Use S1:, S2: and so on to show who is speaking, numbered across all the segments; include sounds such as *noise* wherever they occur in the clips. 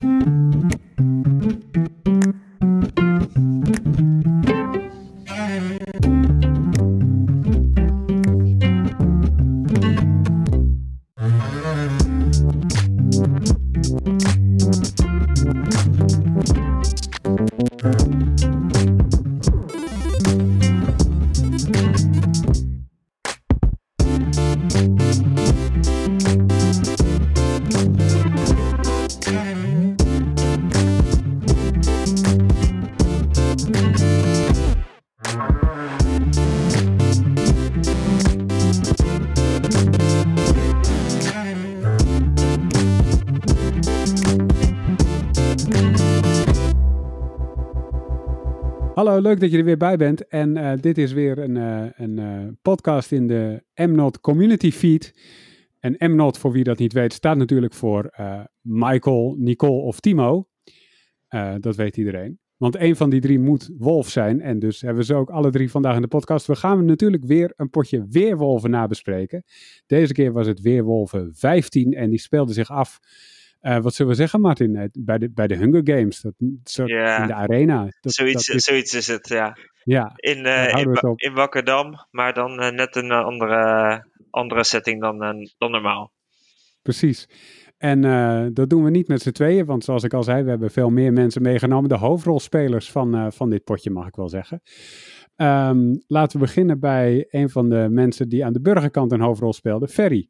S1: Hallo, dat je er weer bij bent. En uh, dit is weer een, uh, een uh, podcast in de MNOT Community Feed. En MNOT, voor wie dat niet weet, staat natuurlijk voor Michael, Nicole of Timo. dat weet iedereen. Want een van die drie moet Wolf zijn. En dus hebben ze ook alle drie vandaag in de podcast. We gaan natuurlijk weer een potje Weerwolven nabespreken. Deze keer was het Weerwolven 15 en die speelde zich af uh, wat zullen we zeggen, Martin? Eh, bij de, bij de Hunger Games, dat, soort,
S2: ja,
S1: in de arena.
S2: Dat, zoiets, dat is, zoiets is het, ja.
S1: Ja,
S2: in, uh, in, ba in Wakkerdam, maar dan uh, net een andere, andere setting dan, dan normaal.
S1: Precies. En uh, dat doen we niet met z'n tweeën, want zoals ik al zei, we hebben veel meer mensen meegenomen. De hoofdrolspelers van, uh, van dit potje, mag ik wel zeggen. Um, laten we beginnen bij een van de mensen die aan de burgerkant een hoofdrol speelde, Ferry.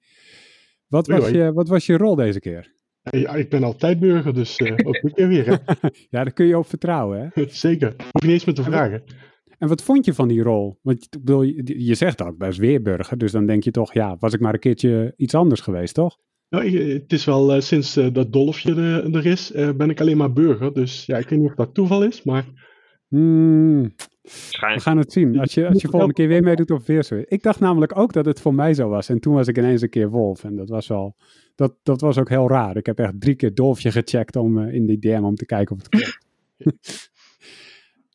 S1: Wat was, je, wat was je rol deze keer?
S3: Ja, ik ben altijd burger, dus uh, ook keer weer. Hè? *laughs*
S1: ja, daar kun je op vertrouwen, hè? *laughs*
S3: Zeker. Hoef je niet eens meer te vragen.
S1: En wat vond je van die rol? Want ik bedoel, je, zegt ook best weerburger, dus dan denk je toch, ja, was ik maar een keertje iets anders geweest, toch?
S3: Nou, het is wel uh, sinds uh, dat Dolfje er, er is, uh, ben ik alleen maar burger. Dus ja, ik weet niet of dat toeval is, maar.
S1: Hmm, we gaan het zien. Als je, als je volgende keer weer meedoet of weer zo. Ik dacht namelijk ook dat het voor mij zo was. En toen was ik ineens een keer wolf. En dat was wel. Dat, dat was ook heel raar. Ik heb echt drie keer Dolfje gecheckt om in die DM om te kijken of het klopt.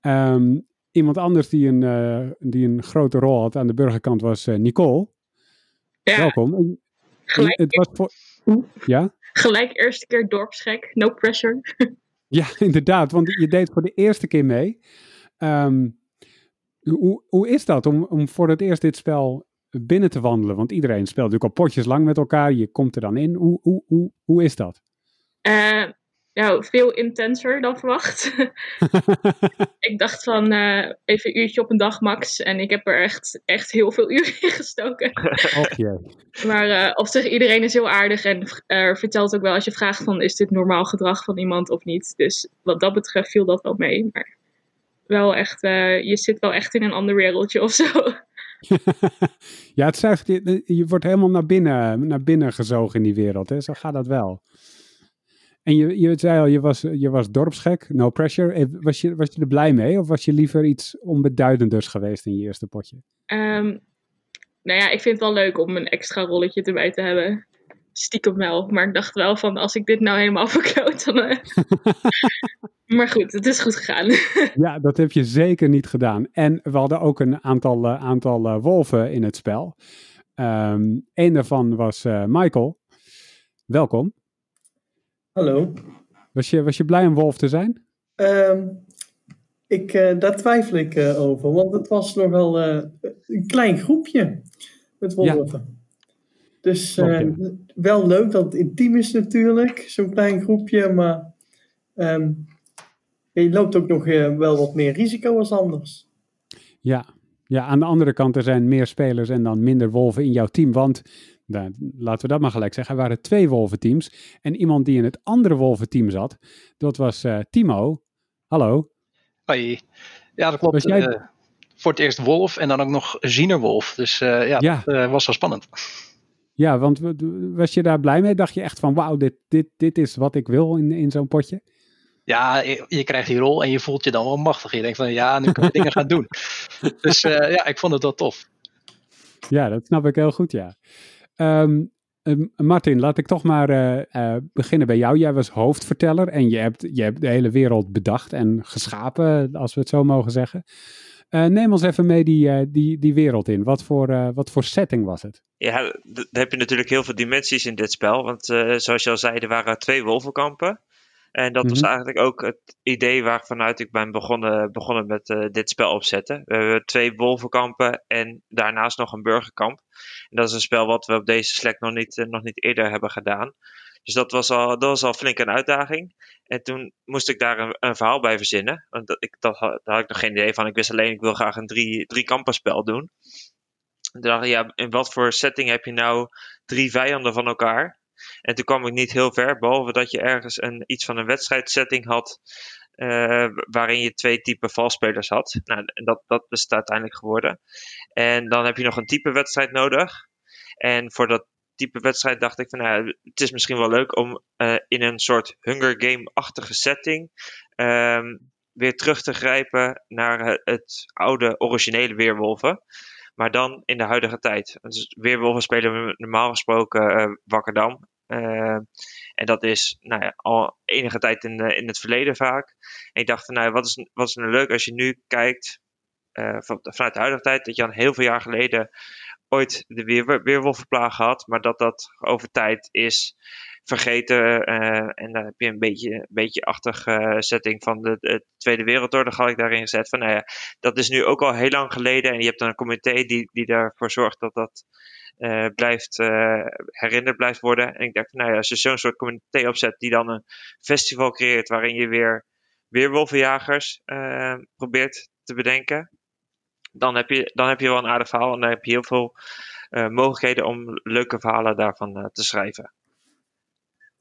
S1: um, *laughs* iemand anders die een, uh, die een grote rol had aan de burgerkant was uh, Nicole.
S4: Ja.
S1: Welkom.
S4: Gelijk,
S1: het was voor... ja?
S4: Gelijk eerste keer dorpsgek, no pressure. *laughs*
S1: ja, inderdaad, want je deed voor de eerste keer mee. Um, hoe, hoe is dat om, om voor het eerst dit spel binnen te wandelen? Want iedereen speelt natuurlijk al potjes lang met elkaar, je komt er dan in. Hoe, hoe, hoe, hoe is dat?
S4: Uh, nou, veel intenser dan verwacht. *laughs* ik dacht van uh, even een uurtje op een dag max. En ik heb er echt, echt heel veel uren in gestoken. *laughs* Maar uh, op zich, iedereen is heel aardig. En vertelt ook wel als je vraagt van, is dit normaal gedrag van iemand of niet? Dus wat dat betreft viel dat wel mee. Maar wel echt, je zit wel echt in een ander wereldje of zo. *laughs*
S1: ja, het zegt, je, je wordt helemaal naar binnen, naar binnen gezogen in die wereld. Hè? Zo gaat dat wel. En je, je zei al, je was, je was dorpsgek, no pressure. Was je, was je er blij mee of was je liever iets onbeduidenders geweest in je eerste potje?
S4: Um, nou ja, ik vind het wel leuk om een extra rolletje erbij te hebben. Stiekem wel. Maar ik dacht wel van, als ik dit nou helemaal *laughs* verkloot, dan... Uh... *laughs* maar goed, het is goed gegaan. *laughs*
S1: ja, dat heb je zeker niet gedaan. En we hadden ook een aantal, uh, aantal uh, wolven in het spel. Um, een daarvan was Michael. Welkom.
S5: Hallo.
S1: Was je, was je blij een wolf te zijn?
S5: Um, ik, uh, daar twijfel ik uh, over, want het was nogal uh, een klein groepje met wolven. Dus okay. wel leuk dat het intiem is natuurlijk, zo'n klein groepje, maar um, je loopt ook nog wel wat meer risico als anders.
S1: Ja. ja, aan de andere kant er zijn meer spelers en dan minder wolven in jouw team, want nou, laten we dat maar gelijk zeggen. Er waren twee wolventeams. En iemand die in het andere wolventeam zat, dat was uh, Timo. Hallo.
S6: Hoi. Ja, dat klopt. Jij... Uh, voor het eerst wolf en dan ook nog zienerwolf. Dus uh, ja, ja, dat was wel spannend.
S1: Ja, want was je daar blij mee? Dacht je echt van wauw, dit, dit, dit is wat ik wil in, in zo'n potje?
S6: Ja, je, je, krijgt die rol en je voelt je dan wel machtig. Je denkt van ja, nu kan ik dingen gaan doen. *laughs* Dus ja, ik vond het wel tof.
S1: Ja, dat snap ik heel goed, ja. Um, Martin, laat ik toch maar uh, uh, beginnen bij jou. Jij was hoofdverteller en je hebt, je hebt de hele wereld bedacht en geschapen, als we het zo mogen zeggen. Uh, neem ons even mee die, die, die wereld in. Wat voor, wat voor setting was het?
S2: Ja, dan heb je natuurlijk heel veel dimensies in dit spel. Want zoals je al zei, er waren twee wolvenkampen. En dat was
S1: Mhm.
S2: eigenlijk ook het idee waarvanuit ik ben begonnen, begonnen met eh, dit spel opzetten. We hebben twee wolvenkampen en daarnaast nog een burgerkamp. En dat is een spel wat we op deze Slack nog niet, eh, nog niet eerder hebben gedaan. Dus dat was, al, dat was al flink een uitdaging. En toen moest ik daar een, een verhaal bij verzinnen. Want dat, ik, dat, daar had ik nog geen idee van. Ik wist alleen, ik wil graag een drie, drie kampenspel doen. En toen dacht ik, ja, in wat voor setting heb je nou drie vijanden van elkaar? En toen kwam ik niet heel ver, behalve dat je ergens een, iets van een wedstrijdsetting had. eh, waarin je twee typen valspelers had. Nou, dat, dat is het uiteindelijk geworden. En dan heb je nog een type wedstrijd nodig. En voor dat type wedstrijd dacht ik van, nou, het is misschien wel leuk om eh, in een soort Hunger Game-achtige setting ehm, weer terug te grijpen naar het, het oude originele Weerwolven. Maar dan in de huidige tijd. Dus Weerwolven spelen we normaal gesproken eh, Wakkerdam. Eh, en dat is nou ja, al enige tijd in, in het verleden vaak. En ik dacht van, nou, wat is, wat is nou leuk als je nu kijkt eh, van, vanuit de huidige tijd, dat je al heel veel jaar geleden ooit de weer, weerwolvenplaag had, maar dat dat over tijd is vergeten. eh, en dan heb je een beetje, een beetje setting van de, de Tweede Wereldoorlog had ik daarin gezet. Van, nou ja, dat is nu ook al heel lang geleden en je hebt dan een comité die, die daarvoor zorgt dat dat eh, blijft eh, herinnerd blijft worden. En ik dacht, nou ja, als je zo'n soort comité opzet die dan een festival creëert waarin je weer weerwolvenjagers probeert te bedenken, dan heb, je, dan heb je wel een aardig verhaal en dan heb je heel veel eh, mogelijkheden om leuke verhalen daarvan eh, te schrijven.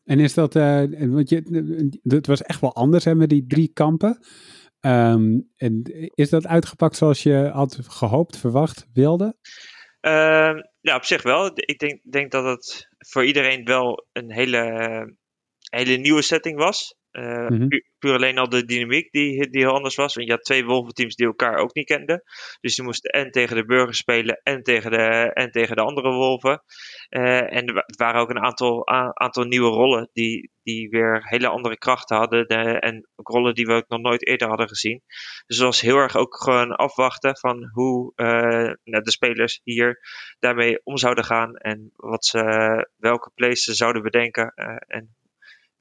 S1: En is dat, eh, want je, het was echt wel anders hè, met die drie kampen. Ehm, en is dat uitgepakt zoals je had gehoopt, verwacht, wilde?
S2: Ehm, ja, op zich wel. Ik denk, denk dat het voor iedereen wel een hele, hele nieuwe setting was. Pu- puur alleen al de dynamiek die, die heel anders was. Want je had twee wolventeams die elkaar ook niet kenden. Dus die moesten en tegen de burgers spelen en tegen de, en tegen de andere wolven. Eh, en er waren ook een aantal, aantal nieuwe rollen die, die weer hele andere krachten hadden. De, en ook rollen die we ook nog nooit eerder hadden gezien. Dus het was heel erg ook gewoon afwachten van hoe nou, de spelers hier daarmee om zouden gaan. En wat ze, welke plays ze zouden bedenken. en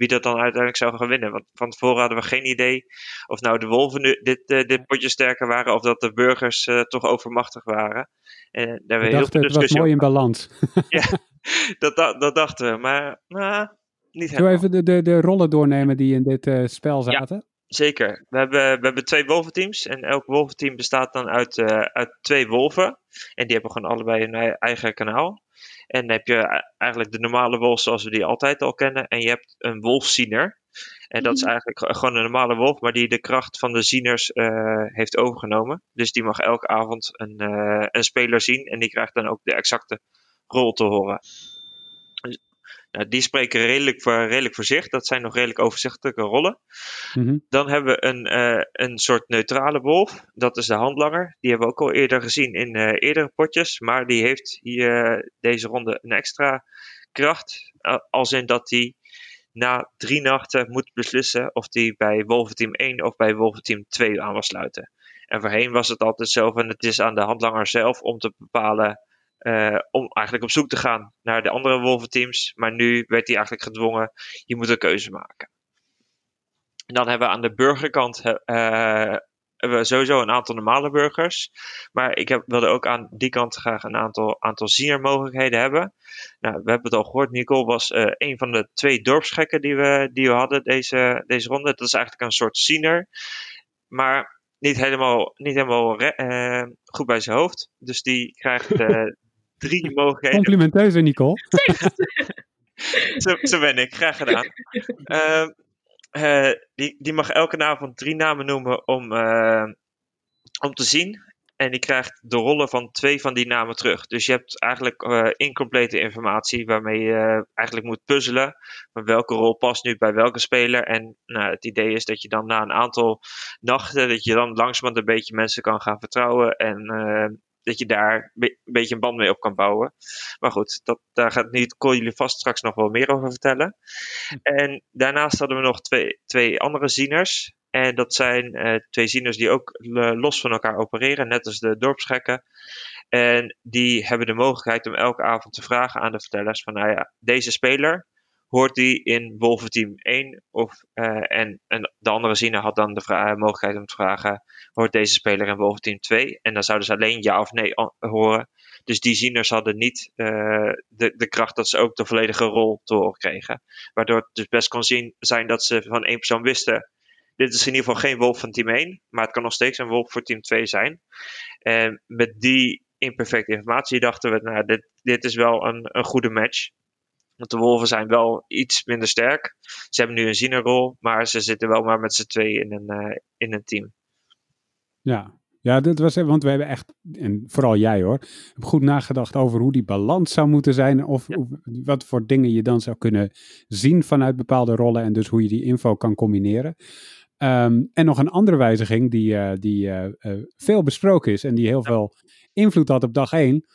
S2: wie dat dan uiteindelijk zou gaan winnen. Want van tevoren hadden we geen idee of nou de wolven nu dit, eh, dit potje sterker waren. Of dat de burgers eh, toch overmachtig waren. En daar we heel veel
S1: het was mooi in balans. *laughs*
S2: Dat, da- dat dachten we, maar nou, niet
S1: Zullen
S2: helemaal.
S1: we even de, de, de rollen doornemen die in dit eh, spel zaten?
S2: Zeker. We hebben, we hebben twee wolventeams. En elk wolventeam bestaat dan uit, uit twee wolven. En die hebben gewoon allebei een ei- eigen kanaal. En dan heb je eigenlijk de normale wolf zoals we die altijd al kennen. En je hebt een wolfziener. En dat is eigenlijk ge- gewoon een normale wolf, maar die de kracht van de zieners eh, heeft overgenomen. Dus die mag elke avond een, eh, een speler zien. En die krijgt dan ook de exacte rol te horen. Die spreken redelijk voor, redelijk voor zich. Dat zijn nog redelijk overzichtelijke rollen.
S1: Mhm.
S2: Dan hebben we een, eh, een soort neutrale wolf. Dat is de handlanger. Die hebben we ook al eerder gezien in eh, eerdere potjes. Maar die heeft hier eh, deze ronde een extra kracht. als in dat hij na drie nachten moet beslissen of hij bij wolventeam 1 of bij wolventeam 2 aan wil sluiten. En voorheen was het altijd zo van het is aan de handlanger zelf om te bepalen. Eh, om eigenlijk op zoek te gaan naar de andere wolventeams. Maar nu werd hij eigenlijk gedwongen. Je moet een keuze maken. En dan hebben we aan de burgerkant eh, hebben we sowieso een aantal normale burgers. Maar ik heb, wilde ook aan die kant graag een aantal, aantal zienermogelijkheden hebben. Nou, we hebben het al gehoord. Nicole was eh, een van de twee dorpsgekken die we, die we hadden deze, deze ronde. Dat is eigenlijk een soort ziener. Maar niet helemaal, niet helemaal goed bij zijn hoofd. Dus die krijgt eh, *laughs* drie mogelijkheden.
S1: Complimenteus, Nicole.
S2: zo, zo ben ik, graag gedaan. Ehm, eh, die, die mag elke avond drie namen noemen om, eh, om te zien. En die krijgt de rollen van twee van die namen terug. Dus je hebt eigenlijk eh, incomplete informatie waarmee je eigenlijk moet puzzelen. Maar welke rol past nu bij welke speler? En nou, het idee is dat je dan na een aantal nachten, dat je dan langzamerhand een beetje mensen kan gaan vertrouwen. En dat je daar een be- een beetje een band mee op kan bouwen. Maar goed, dat, daar gaat niet Cole jullie vast straks nog wel meer over vertellen. En daarnaast hadden we nog twee, twee andere zieners. En dat zijn eh, twee zieners die ook eh, los van elkaar opereren, net als de dorpsgekken. En die hebben de mogelijkheid om elke avond te vragen aan de vertellers van, nou ja, deze speler, hoort die in Wolventeam 1? Of, en, en de andere ziener had dan de vraag, mogelijkheid om te vragen: hoort deze speler in Wolventeam 2? En dan zouden ze alleen ja of nee horen. Dus die zieners hadden niet de, de kracht dat ze ook de volledige rol te horen kregen. Waardoor het dus best kon zien zijn dat ze van één persoon wisten dit is in ieder geval geen wolf van team 1, maar het kan nog steeds een wolf voor team 2 zijn. En met die imperfecte informatie dachten we, nou, dit, dit is wel een, een goede match. Want de wolven zijn wel iets minder sterk. Ze hebben nu een zienerrol, maar ze zitten wel maar met z'n twee in een, uh, in een team.
S1: Ja, ja, dat was, want we hebben echt, en vooral jij hoor, heb goed nagedacht over hoe die balans zou moeten zijn. Of, wat voor dingen je dan zou kunnen zien vanuit bepaalde rollen. En dus hoe je die info kan combineren. Um, en nog een andere wijziging die, uh, die uh, uh, veel besproken is en die heel veel invloed had op dag 1,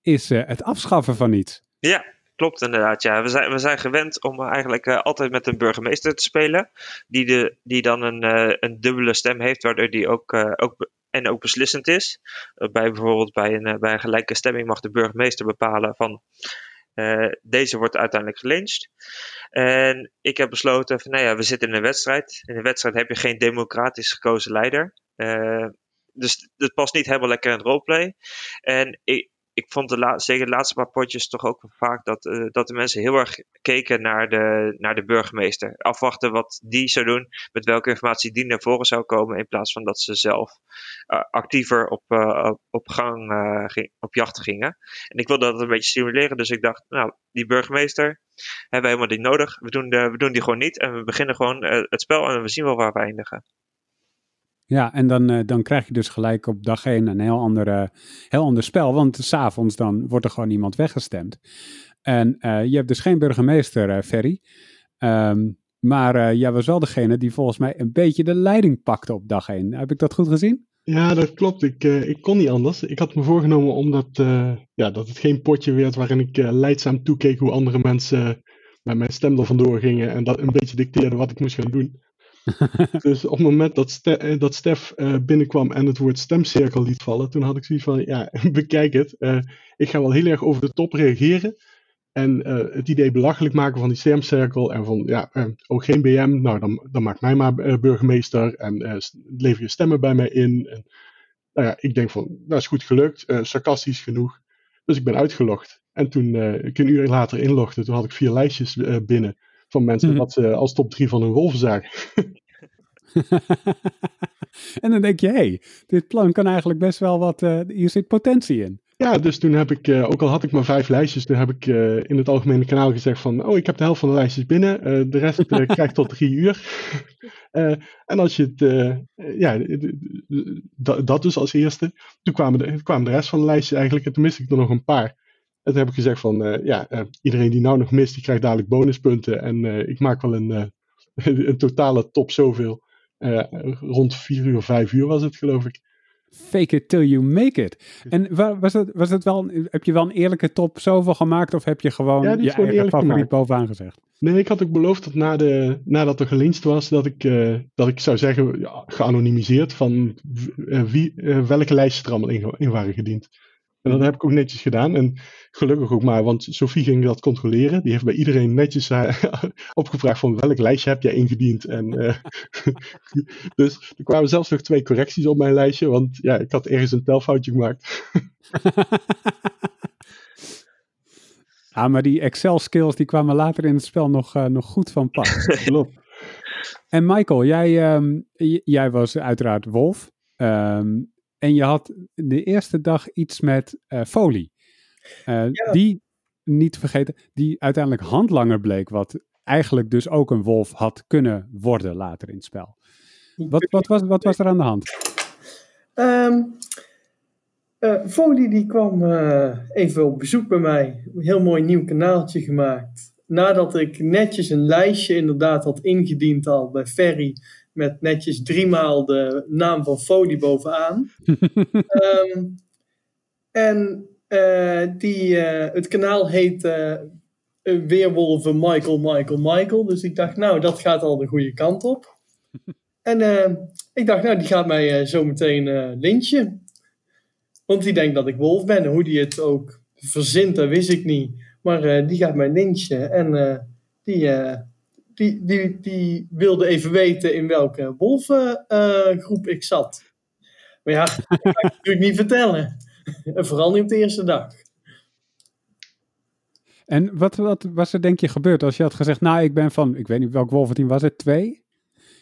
S1: is het afschaffen van iets.
S2: Ja, klopt inderdaad. Ja. We, zijn, we zijn gewend om eigenlijk altijd met een burgemeester te spelen, die, de, die dan een, een dubbele stem heeft, waardoor die ook, ook en ook beslissend is. bij bijvoorbeeld bij een, bij een gelijke stemming mag de burgemeester bepalen van deze wordt uiteindelijk gelyncht. En ik heb besloten van, nou ja, we zitten in een wedstrijd. In een wedstrijd heb je geen democratisch gekozen leider. Dus het past niet helemaal lekker in het roleplay. En ik, ik vond de zeker de laatste paar potjes toch ook vaak dat, uh, dat de mensen heel erg keken naar de, naar de burgemeester. Afwachten wat die zou doen, met welke informatie die naar voren zou komen, in plaats van dat ze zelf uh, actiever op, uh, op gang op jacht gingen. En ik wilde dat een beetje stimuleren, dus ik dacht, nou, die burgemeester hebben we helemaal niet nodig. We doen, de, we doen die gewoon niet en we beginnen gewoon het spel en we zien wel waar we eindigen.
S1: Ja, en dan, uh, dan krijg je dus gelijk op dag 1 een heel ander, uh, heel ander spel. Want s'avonds dan wordt er gewoon iemand weggestemd. En uh, je hebt dus geen burgemeester, Ferry. Um, maar jij was wel degene die volgens mij een beetje de leiding pakte op dag 1. Heb ik dat goed gezien?
S3: Ja, dat klopt. Ik, ik kon niet anders. Ik had me voorgenomen omdat ja, dat het geen potje werd waarin ik leidzaam toekeek hoe andere mensen met mijn stem er vandoor gingen. En dat een beetje dicteerde wat ik moest gaan doen. *laughs* dus op het moment dat, eh, dat Stef uh, binnenkwam en het woord stemcirkel liet vallen, toen had ik zoiets van, ja, *laughs* bekijk het. Uh, ik ga wel heel erg over de top reageren. En het idee belachelijk maken van die stemcirkel en van, ja, ook geen BM, nou, dan, dan maak mij maar burgemeester en lever je stemmen bij mij in. En, nou ja, ik denk van, dat is goed gelukt, sarcastisch genoeg. Dus ik ben uitgelogd. En toen ik een uur later inlogde, toen had ik vier lijstjes binnen van mensen mm. dat ze als top 3 van hun wolven zagen. *laughs*
S1: en dan denk je, hé, hey, dit plan kan eigenlijk best wel wat, uh, hier zit potentie in.
S3: Ja, dus toen heb ik, uh, ook al had ik maar vijf lijstjes, toen heb ik uh, in het algemene kanaal gezegd van, oh, ik heb de helft van de lijstjes binnen, de rest *laughs* krijgt tot drie uur. *laughs* en als je het, ja, dat dus als eerste. Toen kwamen de, kwamen de rest van de lijstjes eigenlijk, en toen miste ik er nog een paar. En toen heb ik gezegd van, uh, ja, uh, iedereen die nou nog mist, die krijgt dadelijk bonuspunten. En uh, ik maak wel een, *laughs* een totale top zoveel. rond 4 uur, 5 uur was het, geloof ik.
S1: Fake it till you make it. En was het, was het wel, heb je wel een eerlijke top zoveel gemaakt? Of heb je gewoon ja, je gewoon eigen favoriet bovenaan gezegd?
S3: Nee, ik had ook beloofd dat na de, nadat er gelinst was, dat ik, dat ik zou zeggen, ja, geanonimiseerd, van wie, welke lijstjes er allemaal in, in waren gediend. En dat heb ik ook netjes gedaan. En gelukkig ook maar, want Sophie ging dat controleren. Die heeft bij iedereen netjes uh, *laughs* opgevraagd van welk lijstje heb jij ingediend. En, uh, *laughs* dus er kwamen zelfs nog twee correcties op mijn lijstje, want ja, ik had ergens een telfoutje gemaakt. *laughs*
S1: ah, maar die Excel skills die kwamen later in het spel nog, uh, nog goed van pas. Klopt. En Michael, jij, um, jij was uiteraard Wolf. Um, en je had de eerste dag iets met folie. Uh, Die, niet vergeten, die uiteindelijk handlanger bleek. Wat eigenlijk dus ook een wolf had kunnen worden later in het spel. Wat, wat, was, wat was er aan de hand?
S5: Um, uh, Folie die kwam even op bezoek bij mij. Een heel mooi nieuw kanaaltje gemaakt. Nadat ik netjes een lijstje inderdaad had ingediend al bij Ferry met netjes driemaal de naam van Fodi bovenaan. um, *laughs* en die, uh, het kanaal heet uh, Weerwolven Michael, Michael, Michael. Dus ik dacht, nou, dat gaat al de goede kant op. *laughs* en ik dacht, nou, die gaat mij zo meteen lintje. Want die denkt dat ik wolf ben. Hoe die het ook verzint, dat wist ik niet. Maar die gaat mij lynchen. En die, die, die, die wilde even weten in welke wolvengroep ik zat. Maar ja, *laughs* dat kan ik natuurlijk niet vertellen. *laughs* En vooral niet op de eerste dag.
S1: En wat, wat was er denk je gebeurd als je had gezegd, nou ik ben van, ik weet niet welk wolventeam was het, twee?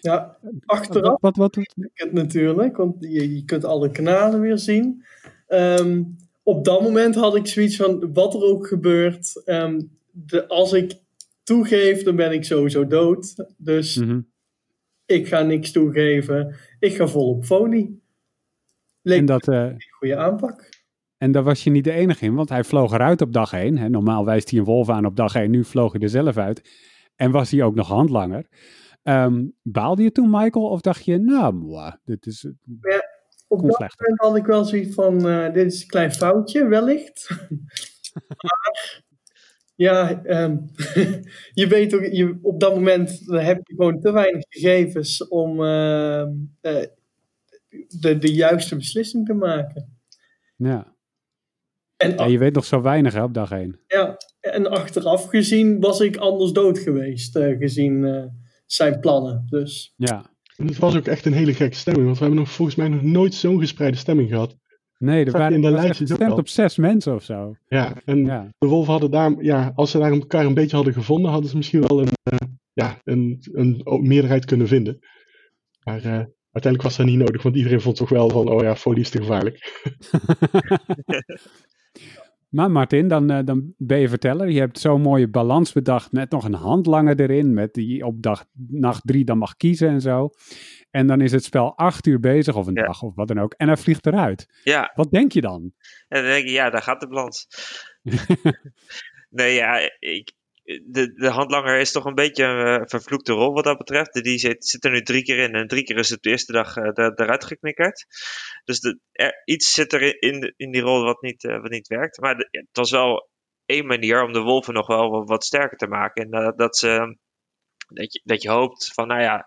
S5: Ja, achteraf wat, wat, wat, het natuurlijk, want je, je kunt alle kanalen weer zien. Ehm, op dat moment had ik zoiets van, wat er ook gebeurt, um, de, als ik toegeef, dan ben ik sowieso dood. Dus mhm. ik ga niks toegeven. Ik ga vol op folie. Leek en dat, uh, een goede aanpak.
S1: En daar was je niet de enige in, want hij vloog eruit op dag 1. Normaal wijst hij een wolf aan op dag 1, nu vloog hij er zelf uit. En was hij ook nog handlanger. Um, baalde je toen, Michael, of dacht je, nou, dit is.
S5: Ja, op dat moment had ik wel zoiets van: uh, dit is een klein foutje, wellicht. *laughs* maar, ja, um, *laughs* je weet ook, je, op dat moment heb je gewoon te weinig gegevens om uh, uh, de, de juiste beslissing te maken.
S1: Ja. En ja, je weet nog zo weinig hè, op dag 1.
S5: Ja, en achteraf gezien was ik anders dood geweest, uh, gezien uh, zijn plannen. Dus.
S1: Ja.
S3: En het was ook echt een hele gekke stemming, want we hebben nog volgens mij nog nooit zo'n gespreide stemming gehad.
S1: Nee, er waren in de lijstjes gestemd op zes mensen of zo.
S3: Ja, en de wolven hadden daar, ja, als ze daar elkaar een beetje hadden gevonden, hadden ze misschien wel een, uh, ja, een, een, meerderheid kunnen vinden. Maar uh, uiteindelijk was dat niet nodig, want iedereen vond toch wel van, oh ja, folie is te gevaarlijk. *laughs*
S1: Maar Martin, dan, uh, dan ben je verteller. Je hebt zo'n mooie balans bedacht met nog een handlanger erin. Met die op dag, nacht drie dan mag kiezen en zo. En dan is het spel acht uur bezig of een dag of wat dan ook. En hij vliegt eruit.
S2: Ja.
S1: Wat denk je dan?
S2: En dan denk je, ja, daar gaat de balans. *laughs* nee, ja, ik, de, de handlanger is toch een beetje een uh, vervloekte rol wat dat betreft. Die zit, zit er nu drie keer in en drie keer is het de eerste dag eruit geknikkerd. Dus er, iets zit er in, in die rol wat niet, uh, wat niet werkt. Maar het was wel één manier om de wolven nog wel wat, sterker te maken. En dat, ze, dat, je, dat je hoopt van, nou ja,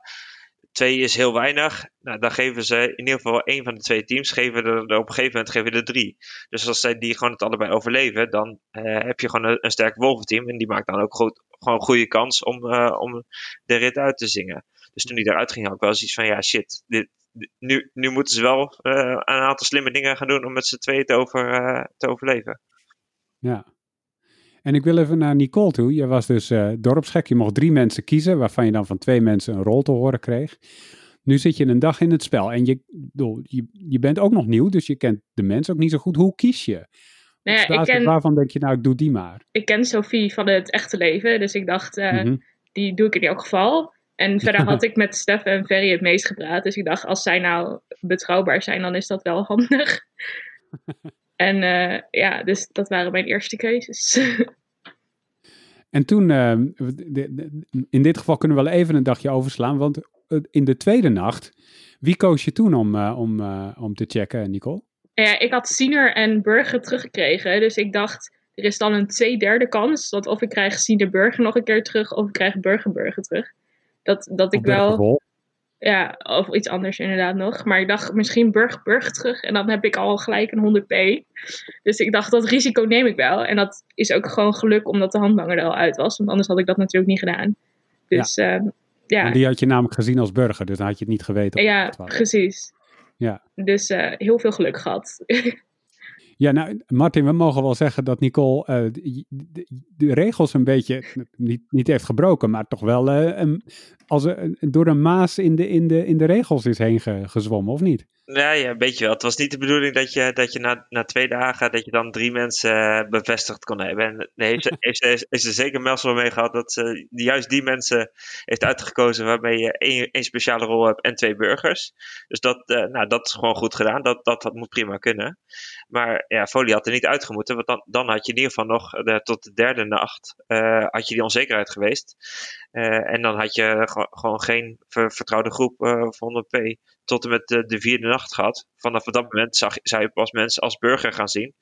S2: twee is heel weinig. Nou, dan geven ze in ieder geval één van de twee teams, geven er, op een gegeven moment geven er drie. Dus als zij die gewoon het allebei overleven, dan uh, heb je gewoon een, sterk wolventeam. En die maakt dan ook gewoon een goede kans om, uh, om de rit uit te zingen. Dus toen die eruit ging, had ik wel zoiets van, ja shit, dit, nu, nu moeten ze wel uh, een aantal slimme dingen gaan doen om met z'n tweeën te, over, te overleven.
S1: Ja, en ik wil even naar Nicole toe. Je was dus uh, dorpsgek. Je mocht drie mensen kiezen, waarvan je dan van twee mensen een rol te horen kreeg. Nu zit je een dag in het spel en je, je, je bent ook nog nieuw, dus je kent de mensen ook niet zo goed. Hoe kies je? Nou ja, ik ken, waarvan denk je, nou, ik doe die maar?
S4: Ik ken Sophie van het echte leven, dus ik dacht, uh, mm -hmm. die doe ik in elk geval. En *laughs* verder had ik met Stef en Ferry het meest gepraat, dus ik dacht, als zij nou betrouwbaar zijn, dan is dat wel *laughs* handig. En uh, ja, dus dat waren mijn eerste keuzes. *laughs*
S1: en toen, uh, in dit geval kunnen we wel even een dagje overslaan, want in de tweede nacht, wie koos je toen om, uh, om, om te checken, Nicole?
S4: Ja, ik had Siener en Burger teruggekregen, dus ik dacht, er is dan een twee derde kans dat of ik krijg Siener Burger nog een keer terug, of ik krijg Burger Burger terug. Dat, dat ik wel... Ja, of iets anders inderdaad nog. Maar ik dacht misschien Burg Burg terug. En dan heb ik al gelijk een 100p. Dus ik dacht, dat risico neem ik wel. En dat is ook gewoon geluk omdat de handlanger er al uit was. Want anders had ik dat natuurlijk niet gedaan. Dus ja. Uh, ja.
S1: die had je namelijk gezien als burger. Dus dan had je het niet geweten.
S4: Ja, precies.
S1: Ja.
S4: Dus uh, heel veel geluk gehad. *laughs*
S1: Ja, nou, Martin, we mogen wel zeggen dat Nicole uh, de, de, de, regels een beetje niet, niet heeft gebroken, maar toch wel uh, een, als een, door een maas in de, in de, in de regels is heen ge, gezwommen, of niet?
S2: Ja, ja, een beetje wel. Het was niet de bedoeling dat je, dat je na, na twee dagen dat je dan drie mensen uh, bevestigd kon hebben. En nee, heeft, ze, *laughs* heeft, heeft, heeft ze zeker Melsel mee gehad dat ze juist die mensen heeft uitgekozen waarmee je één, één speciale rol hebt en twee burgers. Dus dat, uh, nou, dat is gewoon goed gedaan. Dat, dat, dat moet prima kunnen. Maar ja, Folie had er niet uitgemoeten, want dan, dan had je in ieder geval nog de, tot de derde nacht uh, had je die onzekerheid geweest. Uh, en dan had je gewoon geen ver, vertrouwde groep uh, van 100p tot en met de, de, vierde nacht gehad. Vanaf dat moment zag, zou je pas mensen als burger gaan zien.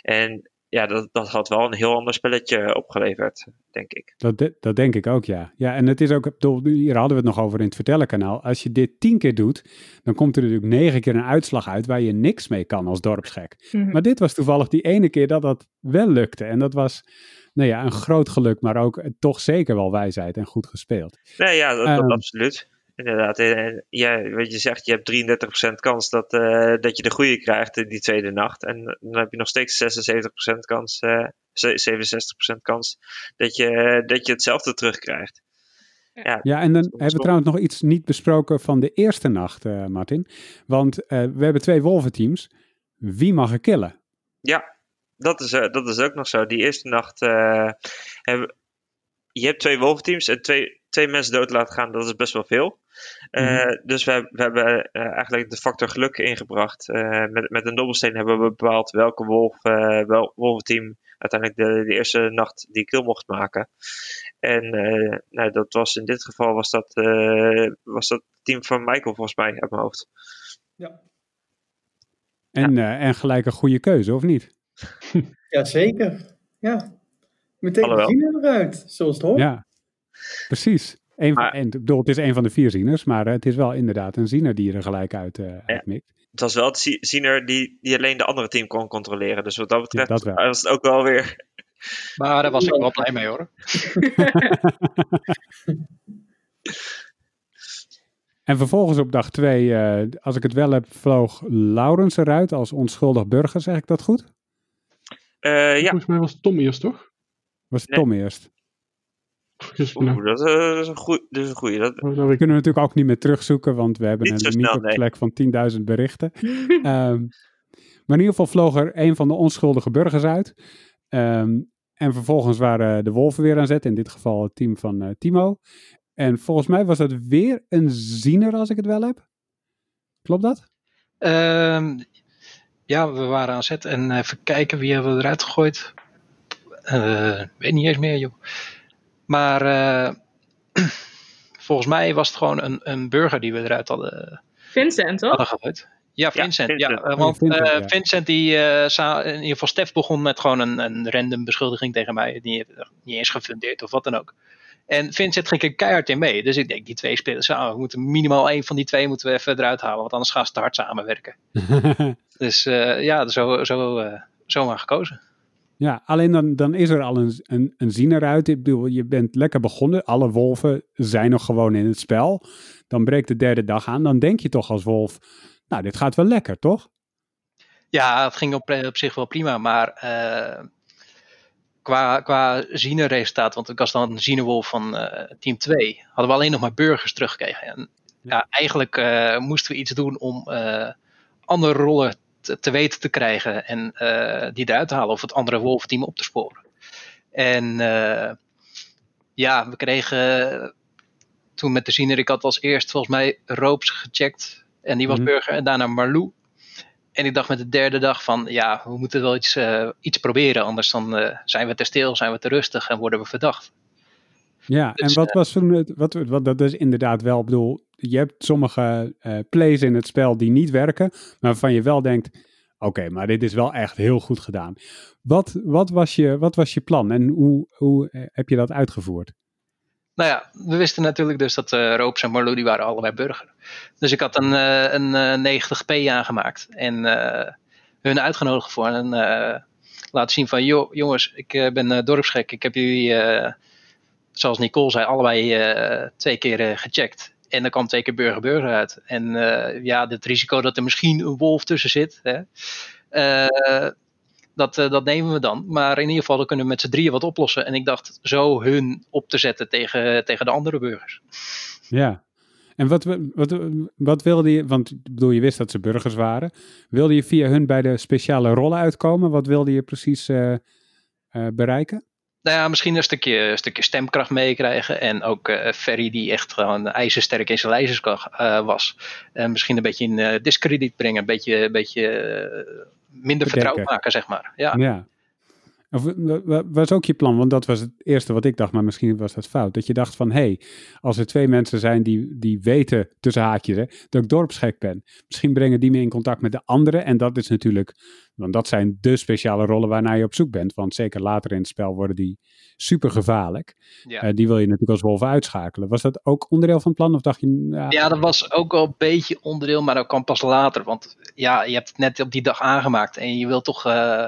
S2: En ja, dat, dat had wel een heel ander spelletje opgeleverd, denk ik.
S1: Dat, de, dat denk ik ook, ja. Ja, en het is ook, hier hadden we het nog over in het vertellenkanaal. Als je dit tien keer doet, dan komt er natuurlijk negen keer een uitslag uit waar je niks mee kan als dorpsgek. Mm -hmm. Maar dit was toevallig die ene keer dat dat wel lukte. En dat was nou ja, een groot geluk, maar ook toch zeker wel wijsheid en goed gespeeld.
S2: Nee, ja, dat, um, absoluut. Inderdaad, en, ja, wat je zegt, je hebt 33% kans dat, uh, dat je de goede krijgt in die tweede nacht. En dan heb je nog steeds 76% kans, uh, 67% kans dat je, dat je hetzelfde terugkrijgt.
S1: Ja, ja, en dan hebben we trouwens nog iets niet besproken van de eerste nacht, uh, Martin. Want uh, we hebben twee wolventeams. Wie mag er killen?
S2: Ja, dat is, uh, dat is ook nog zo. Die eerste nacht hebben je hebt twee wolventeams en twee, twee mensen dood laten gaan, dat is best wel veel. Mm dus we, we hebben eigenlijk de factor geluk ingebracht. met, met een dobbelsteen hebben we bepaald welke wolf, wel, wolventeam uiteindelijk de, de eerste nacht die kill mocht maken. En uh, nou, dat was in dit geval was dat, uh, was dat het team van Michael volgens mij uit mijn hoofd.
S5: Ja.
S1: En, ja. Uh, en gelijk een goede keuze, of niet? *laughs*
S5: Jazeker. Ja. Meteen de ziener eruit, zoals het hoort.
S1: Ja, precies. Een van, maar, en, bedoel, het is een van de vier zieners, maar het is wel inderdaad een ziener die er gelijk uit, uh, ja. mikt.
S2: Het was wel de ziener die, die alleen de andere team kon controleren. Dus wat dat betreft ja, dat was het ook wel weer *laughs*
S6: maar daar was ik wel *laughs* blij mee hoor.
S1: en vervolgens op dag twee, uh, als ik het wel heb, vloog Laurens eruit als onschuldig burger. Zeg ik dat goed?
S2: Uh, ja.
S3: Volgens mij was Tom eerst, toch?
S1: Was nee. Tom eerst?
S2: Oeh, dat, uh, is een goeie. Dat is een goeie. Dat...
S1: Oh, nou, we kunnen natuurlijk ook niet meer terugzoeken, want we hebben niet een limiet nee. van 10.000 berichten. um, *laughs* maar in ieder geval vloog er een van de onschuldige burgers uit. Um, en vervolgens waren de Wolven weer aan zet, in dit geval het team van uh, Timo. En volgens mij was dat weer een ziener, als ik het wel heb. Klopt dat?
S6: Um, ja, we waren aan zet en even kijken wie hebben we eruit gegooid. Uh, weet niet eens meer, joh. Maar uh, *clears throat* volgens mij was het gewoon een, een burger die we eruit hadden,
S4: Vincent, toch?
S6: hadden gegooid. Ja, Vincent. Ja, Vincent. ja want Vincent, uh, Vincent die, uh, in ieder geval Stef begon met gewoon een, een random beschuldiging tegen mij. Die niet eens gefundeerd of wat dan ook. En Vincent ging er keihard in mee. Dus ik denk, die twee spelers, nou, we moeten minimaal één van die twee moeten we even eruit halen. Want anders gaan ze te hard samenwerken. *laughs* dus uh, ja, zo, zo, zo maar gekozen.
S1: Ja, alleen dan, dan is er al een, een, een ziener uit. Ik bedoel, je bent lekker begonnen. Alle wolven zijn nog gewoon in het spel. Dan breekt de derde dag aan. Dan denk je toch als wolf nou, dit gaat wel lekker, toch?
S6: Ja, het ging op, op zich wel prima, maar uh, qua, qua resultaat, want ik was dan een zienerwolf van uh, team 2, hadden we alleen nog maar burgers teruggekregen. En ja, ja eigenlijk uh, moesten we iets doen om andere rollen te, te, weten te krijgen en die eruit te halen of het andere wolfteam op te sporen. En ja, we kregen toen met de ziener, ik had als eerst volgens mij Roops gecheckt en die was mm -hmm. burger. En daarna Marlou. En ik dacht met de derde dag van, ja, we moeten wel iets, iets proberen. Anders dan zijn we te stil, zijn we te rustig en worden we verdacht.
S1: Ja, dus, en wat uh, was toen, wat, wat, dat is inderdaad wel, ik bedoel, je hebt sommige plays in het spel die niet werken, maar waarvan je wel denkt, oké, okay, maar dit is wel echt heel goed gedaan. Wat, wat, was, je, wat was je plan en hoe, hoe heb je dat uitgevoerd?
S6: Nou ja, we wisten natuurlijk dus dat uh, Roops en Marlo die waren allebei burger. Dus ik had een, uh, een uh, 90p aangemaakt en hun uitgenodigd voor en laten zien van, joh, jongens, ik ben dorpsgek. Ik heb jullie, zoals Nicole zei, allebei twee keer gecheckt. En er kwam twee keer burger-burger uit. En ja, het risico dat er misschien een wolf tussen zit, hè, dat, dat nemen we dan. Maar in ieder geval dan kunnen we met z'n drieën wat oplossen. En ik dacht zo hun op te zetten tegen, tegen de andere burgers.
S1: Ja. En wat, wat, wat wilde je, want bedoel, je wist dat ze burgers waren. Wilde je via hun bij de speciale rollen uitkomen? Wat wilde je precies uh, uh, bereiken?
S6: Nou ja, misschien een stukje, een stukje stemkracht meekrijgen. En ook uh, Ferry die echt gewoon ijzersterk in zijn lijzerskracht uh, was. En misschien een beetje in discrediet brengen. Een beetje, een beetje minder vertrouwd maken, zeg maar. Ja.
S1: ja. Of, was ook je plan, want dat was het eerste wat ik dacht, maar misschien was dat fout. Dat je dacht van, hé, hey, als er twee mensen zijn die, die weten, tussen haakjes, hè, dat ik dorpsgek ben. Misschien brengen die me in contact met de anderen. En dat is natuurlijk, want dat zijn de speciale rollen waarnaar je op zoek bent. Want zeker later in het spel worden die super gevaarlijk. Ja. Uh, die wil je natuurlijk als wolf uitschakelen. Was dat ook onderdeel van het plan? Of dacht je,
S6: ja, ja dat was ook wel een beetje onderdeel, maar dat kwam pas later. Want ja, je hebt het net op die dag aangemaakt en je wilt toch... Uh,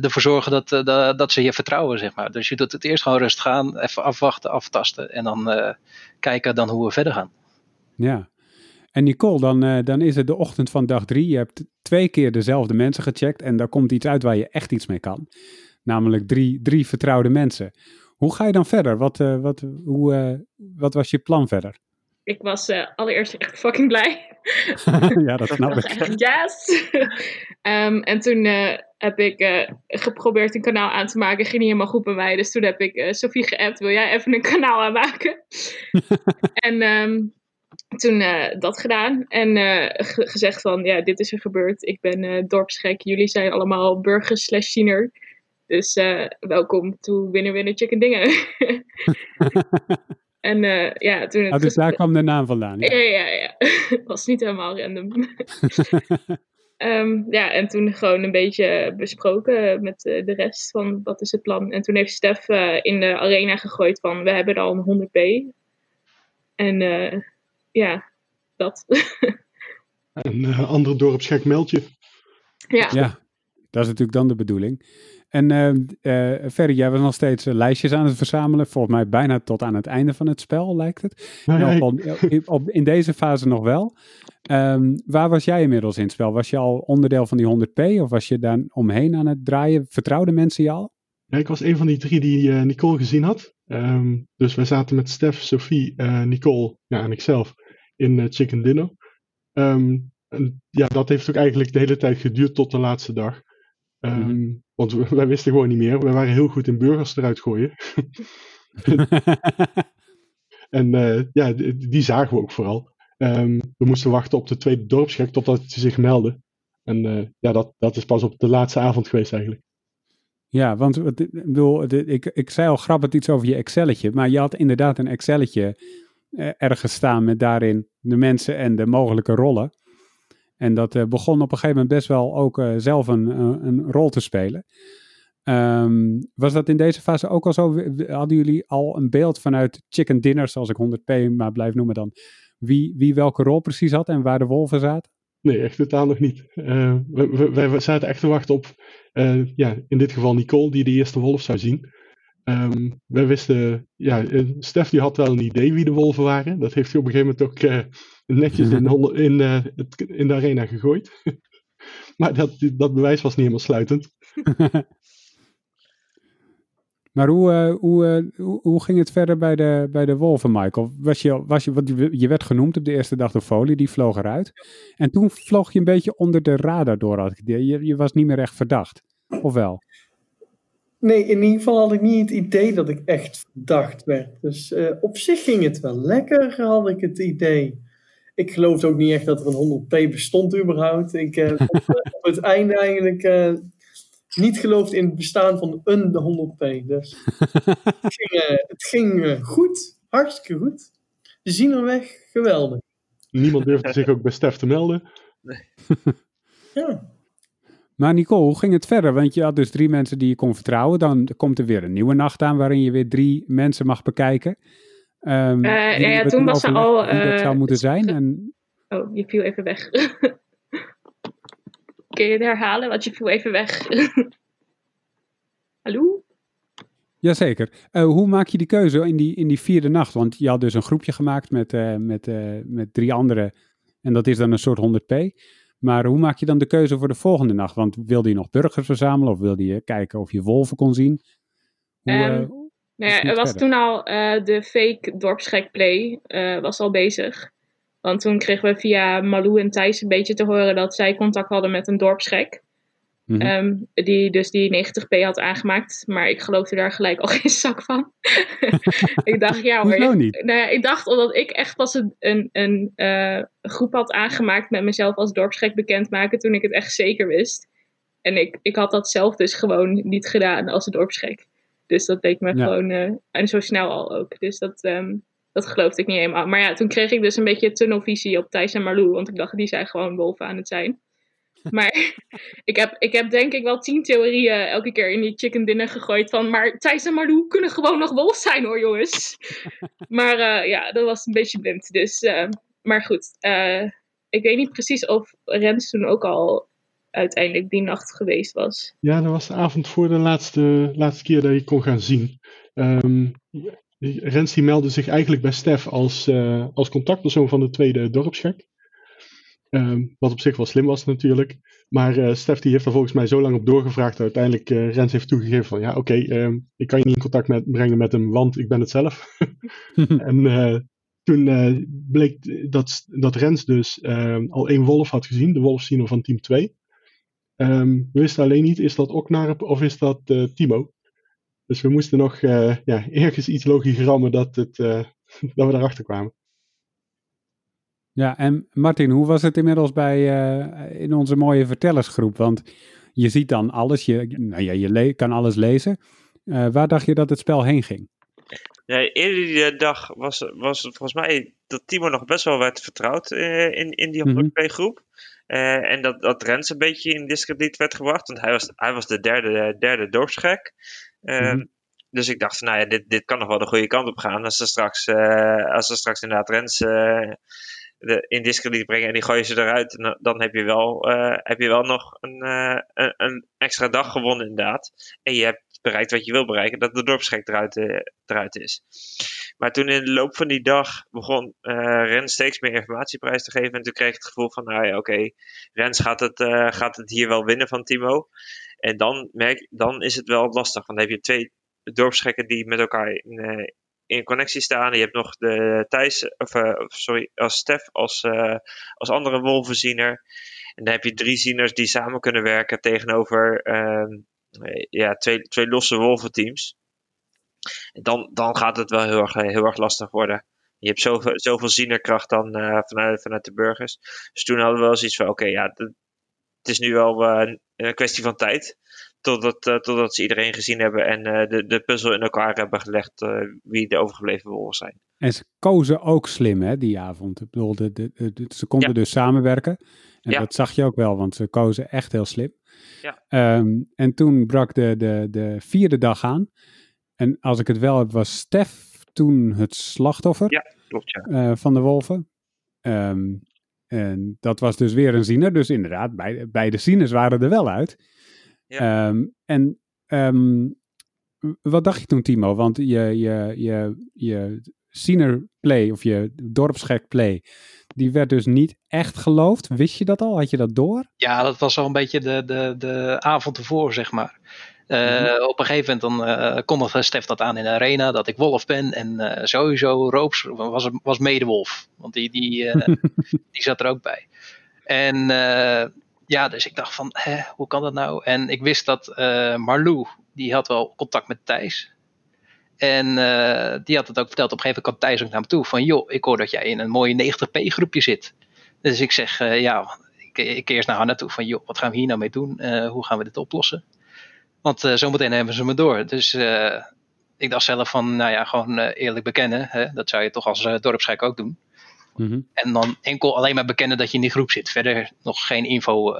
S6: ervoor zorgen dat, dat, dat ze je vertrouwen, zeg maar. Dus je doet het eerst gewoon rustig aan, even afwachten, aftasten en dan kijken dan hoe we verder gaan.
S1: Ja. En Nicole, dan, dan is het de ochtend van dag drie. Je hebt twee keer dezelfde mensen gecheckt en daar komt iets uit waar je echt iets mee kan. Namelijk drie, drie vertrouwde mensen. Hoe ga je dan verder? Wat, wat, hoe, wat was je plan verder?
S4: Ik was uh, allereerst echt fucking blij. *laughs*
S1: ja, dat snap ik.
S4: Echt, yes! um, *laughs* en toen uh, heb ik uh, geprobeerd een kanaal aan te maken. Ging niet helemaal goed bij mij. Dus toen heb ik Sophie geappt. Wil jij even een kanaal aanmaken? *laughs* en um, toen dat gedaan. En gezegd van, ja, dit is er gebeurd. Ik ben dorpsgek. Jullie zijn allemaal burgers slash tiener. Dus welkom to Winner Winner Chicken Dingen. En uh, ja, toen het
S1: oh, dus daar kwam de naam vandaan?
S4: Ja, ja, ja. ja. *laughs* was niet helemaal random. um, *laughs* ja, en toen gewoon een beetje besproken met uh, de rest van wat is het plan. En toen heeft Stef uh, in de arena gegooid van we hebben er al een 100p. En ja, dat.
S3: een ander dorpsgek meldje.
S4: Ja.
S1: ja, dat is natuurlijk dan de bedoeling. En uh, Ferry, jij was nog steeds uh, lijstjes aan het verzamelen. Volgens mij bijna tot aan het einde van het spel, lijkt het.
S3: Nee,
S1: op, in deze fase nog wel. Um, waar was jij inmiddels in het spel? Was je al onderdeel van die 100p of was je daar omheen aan het draaien? Vertrouwden mensen je al?
S3: Ja, ik was een van die drie die Nicole gezien had. Um, dus wij zaten met Stef, Sophie, Nicole ja, en ikzelf in Chicken Dinner. Um, en ja, dat heeft ook eigenlijk de hele tijd geduurd tot de laatste dag. Um, want wij wisten gewoon niet meer. We waren heel goed in burgers eruit gooien. *laughs* en uh, ja, die, die, zagen we ook vooral. Um, we moesten wachten op de tweede dorpsgek totdat ze zich meldde. En uh, ja, dat, dat is pas op de laatste avond geweest eigenlijk.
S1: Ja, want ik, bedoel, ik, ik zei al grappig iets over je Excelletje. Maar je had inderdaad een Excelletje uh, ergens staan met daarin de mensen en de mogelijke rollen. En dat uh, begon op een gegeven moment best wel ook uh, zelf een, een rol te spelen. Um, was dat in deze fase ook al zo? Hadden jullie al een beeld vanuit Chicken Dinner, zoals ik 100p maar blijf noemen dan, wie, wie welke rol precies had en waar de wolven zaten?
S3: Nee, echt totaal nog niet. Uh, we, zaten echt te wachten op, ja, in dit geval Nicole, die de eerste wolf zou zien. Um, wij wisten, ja, Stef die had wel een idee wie de wolven waren. Dat heeft hij op een gegeven moment ook netjes *laughs* in, in, uh, het, in de arena gegooid. *laughs* maar dat, dat bewijs was niet helemaal sluitend. *laughs*
S1: maar hoe, uh, hoe, uh, hoe, hoe, ging het verder bij de, bij de wolven, Michael? Was je, was je, wat, je werd genoemd op de eerste dag door Folie, die vloog eruit. En toen vloog je een beetje onder de radar door. Had ik, je, je was niet meer echt verdacht, of wel?
S5: Nee, in ieder geval had ik niet het idee dat ik echt verdacht werd. Dus op zich ging het wel lekker, had ik het idee. Ik geloofde ook niet echt dat er een 100p bestond überhaupt. Ik heb uh, op, op, het einde eigenlijk uh, niet geloofd in het bestaan van een de 100p. Dus het *laughs* ging, uh, het ging goed, hartstikke goed. De zienerweg, geweldig.
S3: Niemand durfde zich ook bij Stef te melden.
S4: Nee. *laughs* ja.
S1: Maar Nicole, hoe ging het verder? Want je had dus drie mensen die je kon vertrouwen. Dan komt er weer een nieuwe nacht aan waarin je weer drie mensen mag bekijken. Um,
S4: uh, ja, ja toen was ze al.
S1: Dat zou moeten zijn. En...
S4: Oh, je viel even weg. *laughs* Kun je het herhalen? Want je viel even weg. *laughs* Hallo?
S1: Jazeker. Uh, hoe maak je die keuze in die, in die vierde nacht? Want je had dus een groepje gemaakt met, uh, met, uh, met drie anderen. En dat is dan een soort 100p. Maar hoe maak je dan de keuze voor de volgende nacht? Want wilde je nog burgers verzamelen? Of wilde je kijken of je wolven kon zien?
S4: Hoe, um, nou ja, er was toen al uh, de fake dorpsgek play uh, was al bezig. Want toen kregen we via Malou en Thijs een beetje te horen dat zij contact hadden met een dorpsgek. Mm -hmm. um, die dus die 90p had aangemaakt. Maar ik geloofde daar gelijk al *laughs* geen zak van. *laughs* ik dacht, ja hoor.
S1: Nou, niet?
S4: Nou ja, ik dacht omdat ik echt pas een, een, een uh, groep had aangemaakt met mezelf als dorpsgek bekendmaken. Toen ik het echt zeker wist. En ik, ik had dat zelf dus gewoon niet gedaan als een dorpsgek. Dus dat deed me ja. gewoon, uh, en zo snel al ook. Dus dat, um, dat geloofde ik niet helemaal. Maar ja, toen kreeg ik dus een beetje tunnelvisie op Thijs en Marlou. Want ik dacht, die zijn gewoon wolven aan het zijn. *laughs* Maar ik heb, ik heb denk ik wel tien theorieën elke keer in die chicken dinner gegooid. Van, maar Thijs en Marlou kunnen gewoon nog wolf zijn hoor, jongens. *laughs* maar uh, ja, dat was een beetje blind. Dus, uh, maar goed, ik weet niet precies of Rens toen ook al uiteindelijk die nacht geweest was.
S3: Ja, dat was de avond voor de laatste, laatste keer dat je kon gaan zien. Um, Rens die meldde zich eigenlijk bij Stef als, uh, als contactpersoon van de tweede dorpsgek. Um, wat op zich wel slim was natuurlijk. Maar uh, Stef die heeft er volgens mij zo lang op doorgevraagd. Dat uiteindelijk uh, Rens heeft toegegeven van ja oké, okay, um, ik kan je niet in contact met, brengen met hem, want ik ben het zelf. *laughs* en toen bleek dat, dat Rens dus al één wolf had gezien, de wolfsino van team 2. We wisten alleen niet, is dat Oknar of is dat Timo? Dus we moesten nog uh, ja, ergens iets logigrammen dat, het, uh, *laughs* dat we daarachter kwamen.
S1: Ja, en Martin, hoe was het inmiddels bij, uh, in onze mooie vertellersgroep? Want je ziet dan alles, je, nou ja, je kan alles lezen. waar dacht je dat het spel heen ging?
S2: Ja, eerder die dag was, was het volgens mij dat Timo nog best wel werd vertrouwd in, in die 102 groep. Uh, en dat, dat Rens een beetje in discrediet werd gebracht, want hij was, hij was de derde, derde dorpsgek. Ehm, mhm. Dus ik dacht, nou ja, dit, dit kan nog wel de goede kant op gaan. Als ze straks, uh, als ze straks inderdaad Rens de, in discrediet brengen en die gooien ze eruit, dan heb je wel, heb je wel nog een, een, een, extra dag gewonnen inderdaad. En je hebt bereikt wat je wil bereiken, dat de dorpsgek eruit, eruit is. Maar toen in de loop van die dag begon Rens steeds meer informatieprijs te geven. En toen kreeg ik het gevoel van, nou ja, oké, Rens gaat het, gaat het hier wel winnen van Timo. En dan, merk, dan is het wel lastig. Want dan heb je twee dorpsgekken die met elkaar in, uh, connectie staan. Je hebt nog de Thijs, of uh, sorry, als Stef als, uh, als andere wolvenziener. En dan heb je drie zieners die samen kunnen werken tegenover ehm, ja, twee, twee losse wolventeams. En dan, dan gaat het wel heel erg, heel erg lastig worden. Je hebt zoveel, zoveel zienerkracht dan vanuit, vanuit de burgers. Dus toen hadden we wel zoiets van: oké, okay, ja, het is nu wel uh, een kwestie van tijd. Totdat, uh, totdat ze iedereen gezien hebben en uh, de, de puzzel in elkaar hebben gelegd wie de overgebleven wolven zijn.
S1: En ze kozen ook slim hè, die avond. Ik bedoel, de, de, de, ze konden ja. dus samenwerken. En ja. dat zag je ook wel, want ze kozen echt heel slim.
S2: Ja.
S1: Um, en toen brak de, de, de vierde dag aan. En als ik het wel heb, was Stef toen het slachtoffer
S2: ja, klopt, ja.
S1: van de wolven. Um, en dat was dus weer een ziener. Dus inderdaad, beide, beide zieners waren er wel uit.
S2: Ja.
S1: Um, en um, wat dacht je toen, Timo? Want je, je, je, je ziener play, of je dorpsgek play, die werd dus niet echt geloofd. Wist je dat al? Had je dat door?
S6: Ja, dat was al een beetje de, de, de avond ervoor, zeg maar. Uh, op een gegeven moment dan uh, kondigde Stef dat aan in de arena, dat ik wolf ben. En uh, sowieso Roops was, was medewolf, want die, die, *laughs* die zat er ook bij. En ja, dus ik dacht van, hè, hoe kan dat nou? En ik wist dat Marlou, die had wel contact met Thijs. En die had het ook verteld. Op een gegeven moment kwam Thijs ook naar me toe van, joh, ik hoor dat jij in een mooie 90p groepje zit. Dus ik zeg, ja, ik, ik eerst naar haar naartoe van, joh, wat gaan we hier nou mee doen? hoe gaan we dit oplossen? Want zometeen hebben ze me door. Dus ik dacht zelf van, nou ja, gewoon eerlijk bekennen. Hè? Dat zou je toch als dorpsgek ook doen.
S1: Mm -hmm.
S6: En dan enkel alleen maar bekennen dat je in die groep zit. Verder nog geen info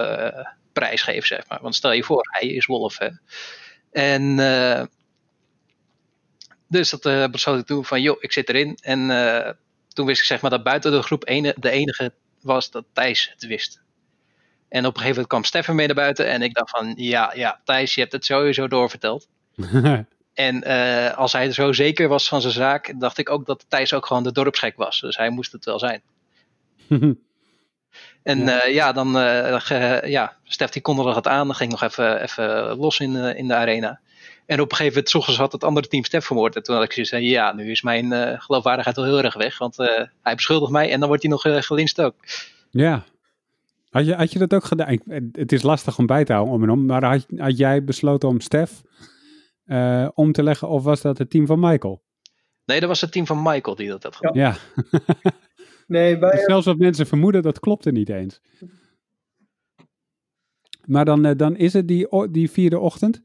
S6: prijsgeven, zeg maar. Want stel je voor, hij is wolf. Hè? En dus dat besloot ik toen van, joh, ik zit erin. En toen wist ik zeg maar dat buiten de groep ene, de enige was dat Thijs het wist. En op een gegeven moment kwam Stefan mee naar buiten. En ik dacht van, ja, ja, Thijs, je hebt het sowieso doorverteld. *laughs* en uh, als hij zo zeker was van zijn zaak, dacht ik ook dat Thijs ook gewoon de dorpsgek was. Dus hij moest het wel zijn. *laughs* en ja, uh, ja dan, uh, ja, Stef die kondigde het aan. Dan ging nog even, even los in, in de arena. En op een gegeven moment, s ochtends had het andere team Stef vermoord. En toen had ik zoiets van, ja, nu is mijn geloofwaardigheid wel heel erg weg. Want hij beschuldigt mij en dan wordt hij nog gelinst ook.
S1: Ja, had je, had je dat ook gedaan? Het is lastig om bij te houden om en om, maar had, had jij besloten om Stef uh, om te leggen of was dat het team van Michael?
S6: Nee, dat was het team van Michael die dat had gedaan.
S1: Ja. *laughs* nee, *laughs* wij... dus zelfs wat mensen vermoeden, dat klopte niet eens. Maar dan, uh, dan is het die, die vierde ochtend.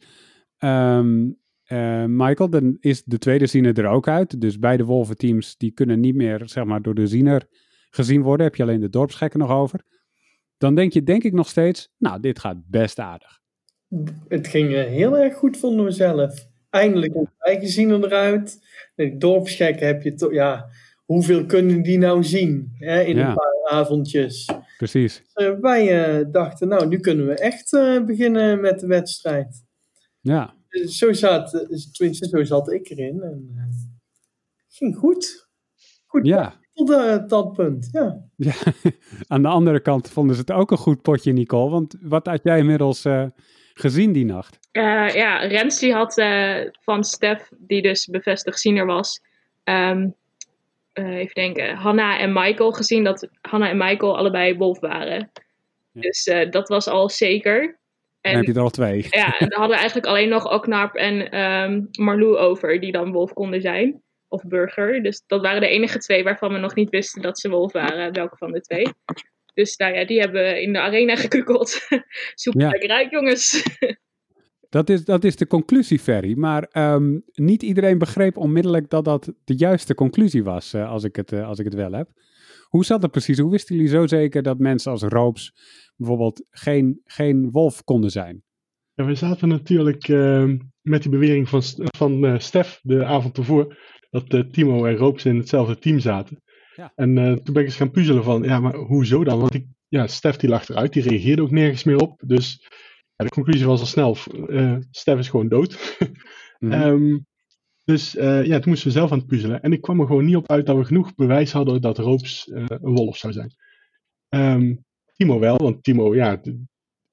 S1: Um, uh, Michael, dan is de tweede ziener er ook uit. Dus beide wolventeams die kunnen niet meer zeg maar, door de ziener gezien worden. Heb je alleen de dorpsgekken nog over dan denk je denk ik nog steeds, nou, dit gaat best aardig.
S5: Het ging heel erg goed, vonden we zelf. Eindelijk een eigen zien eruit. De dorpsgekken heb je toch, ja, hoeveel kunnen die nou zien hè, in een paar avondjes.
S1: Precies.
S5: Dus, wij dachten, nou, nu kunnen we echt beginnen met de wedstrijd.
S1: Ja.
S5: Zo zat, tenminste, zo zat ik erin. En, ging goed. Goed.
S1: Ja.
S5: Tot dat punt, ja.
S1: ja. *laughs* Aan de andere kant vonden ze het ook een goed potje, Nicole. Want wat had jij inmiddels gezien die nacht?
S4: Uh, ja, Rens die had uh, van Stef, die dus bevestigd ziener was, um, uh, even denken, Hanna en Michael gezien dat Hanna en Michael allebei wolf waren. Ja. Dus dat was al zeker.
S1: En, dan heb je er al twee.
S4: Ja, en dan hadden we eigenlijk alleen nog Oknarp en um, Marlou over, die dan wolf konden zijn. Of burger. Dus dat waren de enige twee waarvan we nog niet wisten dat ze wolf waren, welke van de twee. Dus nou ja, die hebben we in de arena gekukeld. *laughs* Zoek ja. lekker uit, jongens. *laughs*
S1: Dat is, dat is de conclusie, Ferry. Maar um, niet iedereen begreep onmiddellijk dat dat de juiste conclusie was, uh, als, ik het, uh, als ik het wel heb. Hoe zat het precies? Hoe wisten jullie zo zeker dat mensen als Roops bijvoorbeeld geen, geen wolf konden zijn?
S3: Ja, we zaten natuurlijk uh, met die bewering van, van uh, Stef de avond ervoor, dat Timo en Roops in hetzelfde team zaten. Ja. En toen ben ik eens gaan puzzelen van, ja, maar hoezo dan? Want ik, ja, Stef die lag eruit, die reageerde ook nergens meer op. Dus ja, de conclusie was al snel, uh, Stef is gewoon dood. mm -hmm. um, dus uh, ja, toen moesten we zelf aan het puzzelen. En ik kwam er gewoon niet op uit dat we genoeg bewijs hadden dat Roops uh, een wolf zou zijn. Um, Timo wel, want Timo, ja,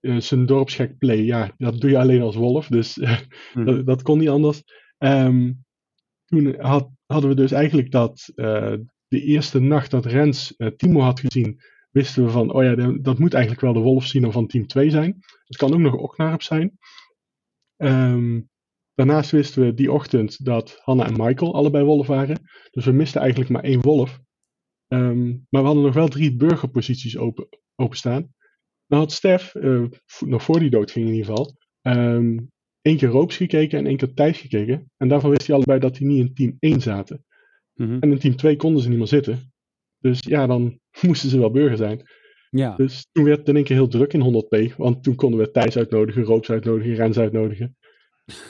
S3: zijn dorpsgek play, ja, dat doe je alleen als wolf. Dus mm *laughs* -hmm. dat, dat, kon niet anders. Um, toen had, hadden we dus eigenlijk dat de eerste nacht dat Rens Timo had gezien, wisten we van, oh ja, dat moet eigenlijk wel de wolfziener van team 2 zijn. Het kan ook nog Oknarp zijn. Um, daarnaast wisten we die ochtend dat Hanna en Michael allebei wolf waren. Dus we misten eigenlijk maar één wolf. Um, maar we hadden nog wel drie burgerposities open, openstaan. Dan had Stef, uh, nog voor die dood ging in ieder geval, um, één keer Roops gekeken en één keer Thijs gekeken. En daarvan wist hij allebei dat die niet in team 1 zaten. Mm -hmm. En in team 2 konden ze niet meer zitten. Dus ja, dan *laughs* moesten ze wel burger zijn.
S1: Ja.
S3: Dus toen werd het in één keer heel druk in 100p. Want toen konden we Thijs uitnodigen, Roops uitnodigen, Rens uitnodigen.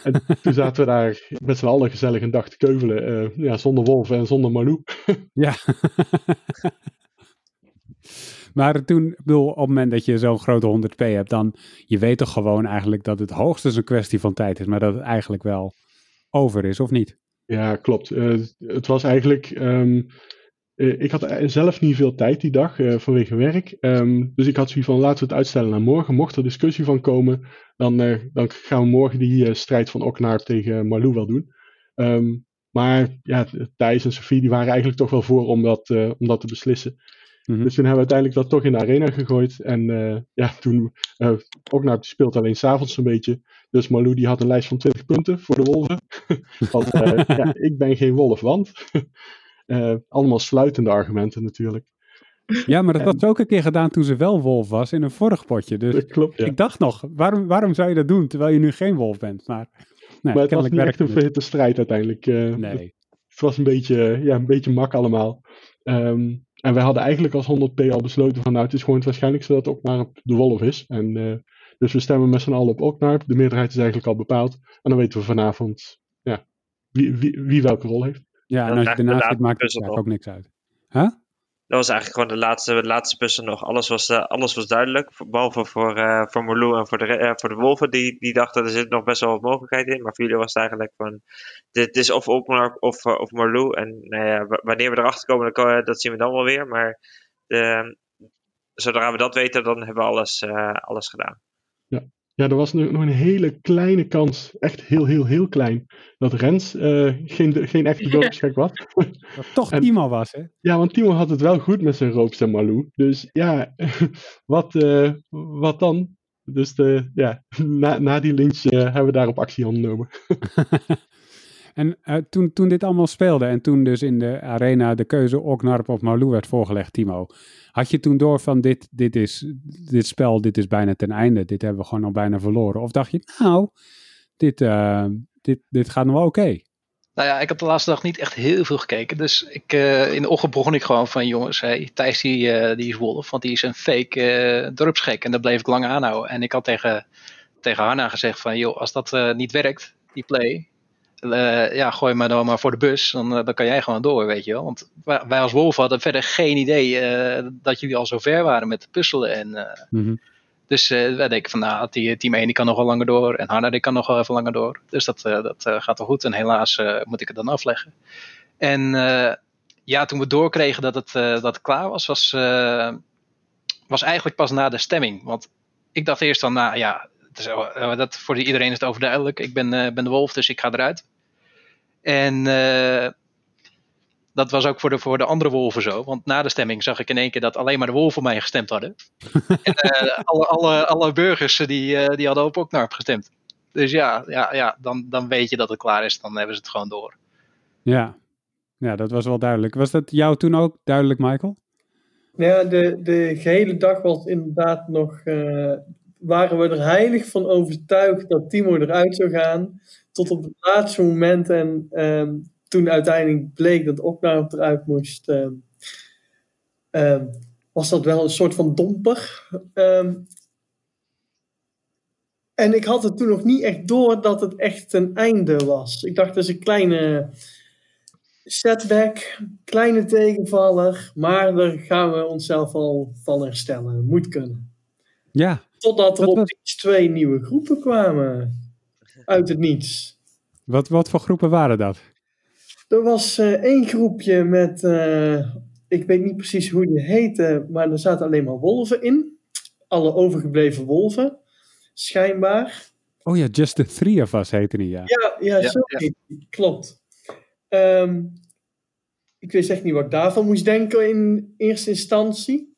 S3: En *laughs* toen zaten we daar met z'n allen gezellig een dag te keuvelen. Uh, ja, zonder Wolf en zonder Manu.
S1: ja. *laughs* maar toen, bedoel, op het moment dat je zo'n grote 100p hebt, dan je weet toch gewoon eigenlijk dat het hoogstens een kwestie van tijd is, maar dat het eigenlijk wel over is, of niet?
S3: Ja, klopt. Uh, het was eigenlijk. Um, uh, ik had zelf niet veel tijd die dag uh, vanwege werk. Um, dus ik had zoiets van laten we het uitstellen naar morgen. Mocht er discussie van komen, dan, dan gaan we morgen die strijd van Oknaar tegen Marlou wel doen. Um, maar ja, Thijs en Sofie die waren eigenlijk toch wel voor om dat, om dat te beslissen. Mm -hmm. Dus toen hebben we uiteindelijk dat toch in de arena gegooid. En ja, toen Oknaar speelt alleen s'avonds een beetje. Dus Marlou die had een lijst van 20 punten voor de wolven. *laughs* want ja, ik ben geen wolf, want... *laughs* Allemaal sluitende argumenten natuurlijk.
S1: Ja, maar dat en... was ook een keer gedaan toen ze wel wolf was in een vorig potje. Dus
S3: dat klopt, ja.
S1: ik dacht nog, waarom, waarom zou je dat doen terwijl je nu geen wolf bent? Maar, nee,
S3: maar het was niet echt een verhitte strijd uiteindelijk.
S1: Nee.
S3: Het, het, was een beetje, ja, een beetje mak allemaal. Um, en wij hadden eigenlijk als 100p al besloten van nou, het is gewoon het waarschijnlijkste dat Oknaar de wolf is. En, uh, dus we stemmen met z'n allen op Oknaar. De meerderheid is eigenlijk al bepaald. En dan weten we vanavond ja, wie, wie, wie welke rol heeft.
S1: Ja, en als je ernaast zit, maakt het ook niks uit. Huh?
S2: Dat was eigenlijk gewoon de laatste, de laatste puzzel nog. Alles was, uh, alles was duidelijk. Behalve voor, uh, voor en voor de, uh, voor de Wolven. Die, die dachten er zit nog best wel wat mogelijkheid in. Maar voor jullie was het eigenlijk van. Dit is of Opmark of, of. En nou wanneer we erachter komen, dat zien we dan wel weer. Maar de, zodra we dat weten, dan hebben we alles, alles gedaan.
S3: Ja. Er was nog een hele kleine kans, echt heel, heel, heel klein, dat Rens uh, geen, geen echte *laughs* dorpsgek was. *laughs*
S1: Dat toch en, Timo was, hè?
S3: Ja, want Timo had het wel goed met zijn Roops en Malou. Dus ja, *laughs* wat, uh, wat dan? Dus de, ja, na, na die lynch uh, hebben we daarop actie ondernomen.
S1: En toen, toen dit allemaal speelde en toen dus in de arena de keuze Oknarp of Malou werd voorgelegd, Timo, had je toen door van dit, dit, is, dit spel, dit is bijna ten einde, dit hebben we gewoon al bijna verloren? Of dacht je, nou, dit, uh, dit, dit gaat nog wel oké?
S6: Nou ja, ik heb de laatste dag niet echt heel veel gekeken. Dus ik, uh, in de ochtend begon ik gewoon van jongens, hey, Thijs die, uh, die is wolf, want die is een fake dorpsgek. En dat bleef ik lang aanhouden. En ik had tegen, tegen Hanna gezegd van joh, als dat niet werkt, die play, ja, gooi maar dan maar voor de bus. Dan, dan kan jij gewoon door, weet je wel. Want wij, als Wolf hadden verder geen idee dat jullie al zo ver waren met puzzelen. En, mm Dus wij denken van, nou, die, team 1 die kan nog wel langer door. En Hanna die kan nog wel even langer door. Dus dat, dat gaat wel goed. En helaas moet ik het dan afleggen. En ja, toen we doorkregen dat het, dat het klaar was, was, was eigenlijk pas na de stemming. Want ik dacht eerst dan, nou ja, uh, dat, voor iedereen is het overduidelijk. Ik ben, uh, ben de wolf, dus ik ga eruit. En uh, dat was ook voor de, voor de andere wolven zo. Want na de stemming zag ik in één keer dat alleen maar de wolven mij gestemd hadden. *laughs* en alle, alle, alle burgers die, die hadden op Oknarp gestemd. Dus ja, ja, ja dan, dan weet je dat het klaar is. Dan hebben ze het gewoon door.
S1: Ja. ja, dat was wel duidelijk. Was dat jou toen ook duidelijk, Michael?
S5: Ja, de, de gehele dag was inderdaad nog waren we er heilig van overtuigd dat Timo eruit zou gaan. Tot op het laatste moment. En ehm, toen uiteindelijk bleek dat Oknaap eruit moest, ehm, ehm, was dat wel een soort van domper. en ik had het toen nog niet echt door dat het echt een einde was. Ik dacht, dat is een kleine setback, kleine tegenvaller. Maar daar gaan we onszelf al van herstellen. Moet kunnen.
S1: Ja,
S5: Totdat er opeens twee nieuwe groepen kwamen. Uit het niets.
S1: Wat, wat voor groepen waren dat?
S5: Er was uh, één groepje met, uh, ik weet niet precies hoe die heette, maar er zaten alleen maar wolven in. Alle overgebleven wolven, schijnbaar.
S1: Oh ja, Just the Three of Us heette die, ja.
S5: Ja, ja, ja, sorry, klopt. Um, ik wist echt niet wat ik daarvan moest denken in eerste instantie.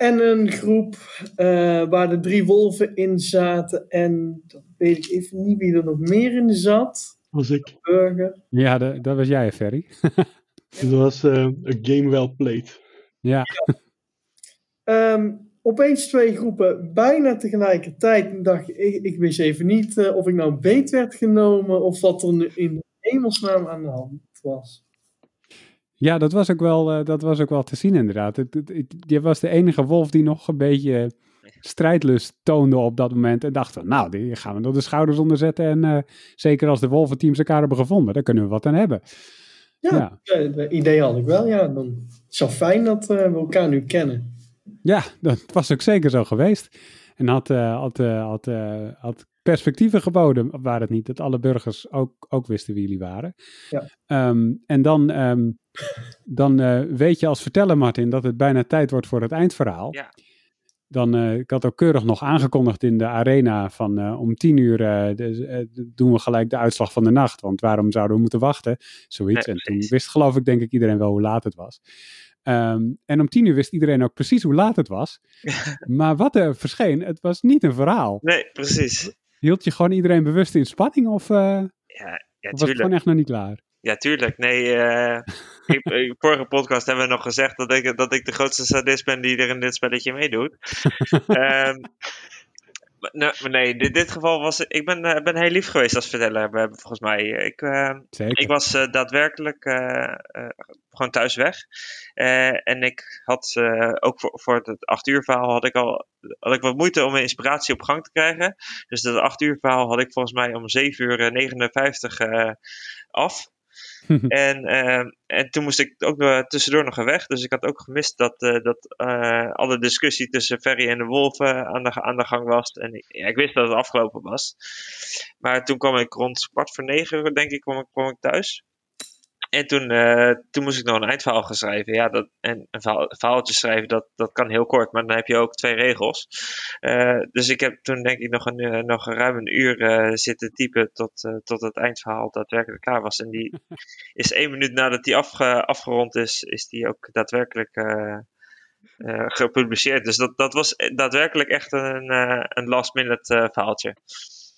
S5: En een groep uh, waar de drie wolven in zaten. En dan weet ik even niet wie er nog meer in zat.
S3: Was ik.
S5: Burger.
S1: Ja, de, dat was jij, Ferry. *laughs*
S3: dat was uh, een game well played.
S1: Ja.
S5: ja. Um, opeens twee groepen bijna tegelijkertijd. En dacht ik, ik wist even niet uh, of ik nou beet werd genomen of wat er in hemelsnaam aan de hand was.
S1: Ja, dat was ook wel, uh, dat was ook wel te zien inderdaad. Je was de enige wolf die nog een beetje strijdlust toonde op dat moment. En dacht van, nou, die gaan we door de schouders onderzetten. En uh, zeker als de wolventeams elkaar hebben gevonden, dan kunnen we wat aan hebben.
S5: Ja, ja. het idee had ik wel. Ja, dan is het fijn dat uh, we elkaar nu kennen.
S1: Ja, dat was ook zeker zo geweest. En had, had, had, had perspectieven geboden, waar het niet dat alle burgers ook, ook wisten wie jullie waren.
S5: Ja.
S1: Um, en dan, um, dan uh, weet je als verteller, Martin, dat het bijna tijd wordt voor het eindverhaal.
S2: Ja.
S1: Dan, uh, ik had ook keurig nog aangekondigd in de arena van uh, om tien uur de, doen we gelijk de uitslag van de nacht. Want waarom zouden we moeten wachten? Zoiets. Nee, en toen wist geloof ik denk ik iedereen wel hoe laat het was. Um, en om tien uur wist iedereen ook precies hoe laat het was. *laughs* maar wat er verscheen, het was niet een verhaal.
S2: Nee, precies.
S1: Hield je gewoon iedereen bewust in spanning of, uh,
S2: ja, ja,
S1: was het gewoon echt nog niet klaar?
S2: Ja, tuurlijk. Nee, uh, in vorige podcast hebben we nog gezegd dat ik, dat ik de grootste sadist ben die er in dit spelletje meedoet. um, *laughs* Nee, nee, in dit geval was ik ben, uh, ben heel lief geweest als verteller, volgens mij. Ik, uh, ik was uh, daadwerkelijk gewoon thuis weg. en ik had ook voor, voor het 8 uur verhaal had ik al had ik wat moeite om mijn inspiratie op gang te krijgen. Dus dat 8 uur verhaal had ik volgens mij om 7 uur 59 af. *laughs* en, uh, en toen moest ik ook uh, tussendoor nog weg. Dus ik had ook gemist dat, uh, dat alle discussie tussen Ferry en de Wolven aan de, aan de gang was. En ja, ik wist dat het afgelopen was. Maar toen kwam ik rond kwart voor negen, denk ik, kwam ik, kwam ik thuis. En toen, uh, toen moest ik nog een eindverhaal gaan schrijven. Ja, dat, en een verhaal, verhaaltje schrijven, dat, dat kan heel kort, maar dan heb je ook twee regels. Uh, dus ik heb toen denk ik nog, een, uh, nog ruim een uur zitten typen tot, tot het eindverhaal daadwerkelijk klaar was. En die *laughs* is één minuut nadat die afge, afgerond is, is die ook daadwerkelijk gepubliceerd. Dus dat, dat was daadwerkelijk echt een, een last minute verhaaltje.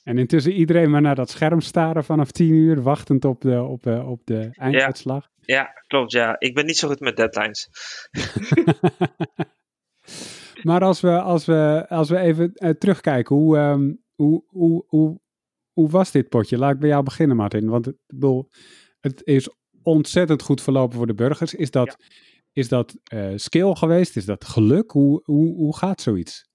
S1: En intussen iedereen maar naar dat scherm staren vanaf tien uur, wachtend op de, op, uh, op de einduitslag.
S2: Ja, ja, klopt. Ja, ik ben niet zo goed met deadlines. *laughs* *laughs*
S1: maar als we, als we, als we even uh, terugkijken, hoe, um, hoe, hoe, hoe, hoe was dit potje? Laat ik bij jou beginnen, Martin. Want het, bedoel, het is ontzettend goed verlopen voor de burgers. Is dat, ja. is dat uh, skill geweest? Is dat geluk? Hoe, hoe, hoe gaat zoiets?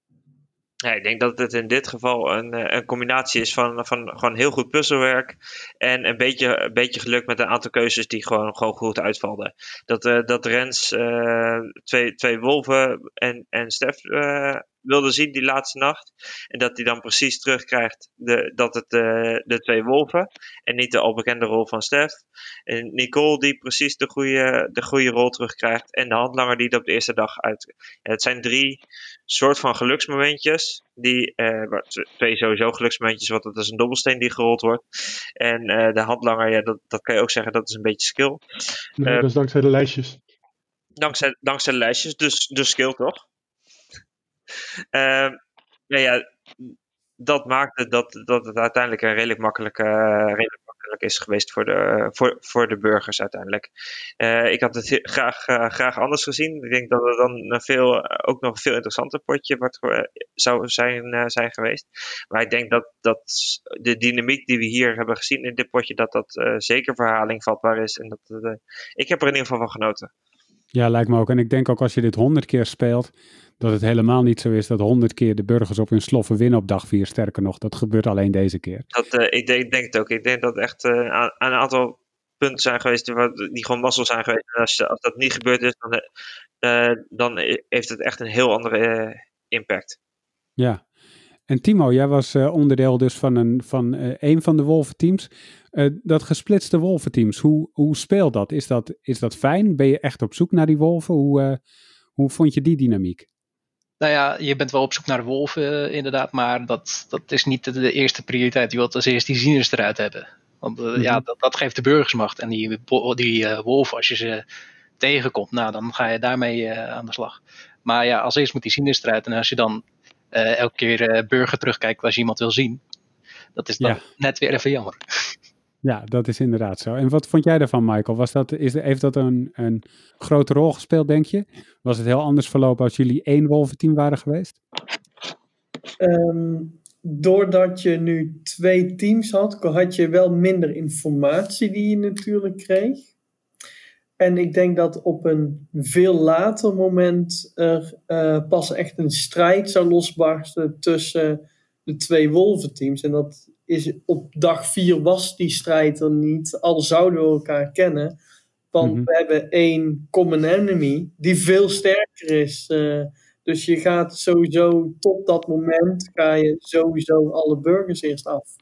S2: Ja, ik denk dat het in dit geval een, eh, een combinatie is van, van gewoon heel goed puzzelwerk en een beetje, een beetje geluk met een aantal keuzes die gewoon, gewoon goed uitvallen. Dat, uh, dat Rens uh, twee, twee wolven en, en Stef wilde zien die laatste nacht. En dat hij dan precies terugkrijgt de, dat het de, de twee wolven en niet de al bekende rol van Stef. En Nicole die precies de goede, de goede rol terugkrijgt en de handlanger die het op de eerste dag uit. Ja, het zijn drie soort van geluksmomentjes. Die, uh, twee sowieso geluksmomentjes, want het is een dobbelsteen die gerold wordt. En uh, de handlanger, ja, dat, dat kan je ook zeggen, dat is een beetje skill.
S3: Nee, dat is dankzij de lijstjes.
S2: Dankzij, dankzij de lijstjes, dus de skill toch? Uh, nou ja, dat maakte dat, dat het uiteindelijk een redelijk makkelijke, redelijk makkelijk is geweest voor de, voor, voor de burgers uiteindelijk. Uh, ik had het graag, uh, graag anders gezien. Ik denk dat het dan veel, ook nog een veel interessanter potje wat, zou zijn, zijn geweest. Maar ik denk dat, dat de dynamiek die we hier hebben gezien in dit potje, dat dat zeker verhaling vatbaar is. En dat, ik heb er in ieder geval van genoten.
S1: Ja, lijkt me ook. En ik denk ook als je dit honderd keer speelt, dat het helemaal niet zo is dat honderd keer de burgers op hun sloffen winnen op dag vier. Sterker nog, dat gebeurt alleen deze keer.
S2: Dat, uh, ik, denk, denk het ook. Ik denk dat echt uh, aan, een aantal punten zijn geweest die, die gewoon mazzel zijn geweest. En als, als dat niet gebeurd is, dan, uh, dan heeft het echt een heel andere impact.
S1: Ja. En Timo, jij was onderdeel dus van een van, een van de wolventeams. dat gesplitste wolventeams, hoe, hoe speelt dat? Is, dat? is dat fijn? Ben je echt op zoek naar die wolven? Hoe, hoe vond je die dynamiek?
S6: Nou ja, je bent wel op zoek naar wolven uh, inderdaad, maar dat, dat is niet de, de, eerste prioriteit. Je wilt als eerst die zieners eruit hebben. Want uh, mm -hmm. ja, dat, dat, geeft de burgersmacht. En die, die uh, wolven, als je ze tegenkomt, nou, dan ga je daarmee aan de slag. Maar ja, als eerst moet die zieners eruit. En als je dan elke keer burger terugkijkt als je iemand wil zien, dat is dan ja. net weer even jammer.
S1: Ja, dat is inderdaad zo. En wat vond jij daarvan, Michael? Was dat, is, heeft dat een, een grote rol gespeeld, denk je? Was het heel anders verlopen als jullie één wolventeam waren geweest?
S5: Um, doordat je nu twee teams had, had je wel minder informatie die je natuurlijk kreeg. En ik denk dat op een veel later moment er uh, pas echt een strijd zou losbarsten tussen de twee wolventeams. En dat is op dag vier was die strijd er niet, al zouden we elkaar kennen. Want mm-hmm. we hebben één common enemy die veel sterker is. Uh, dus je gaat sowieso tot dat moment ga je sowieso alle burgers eerst af.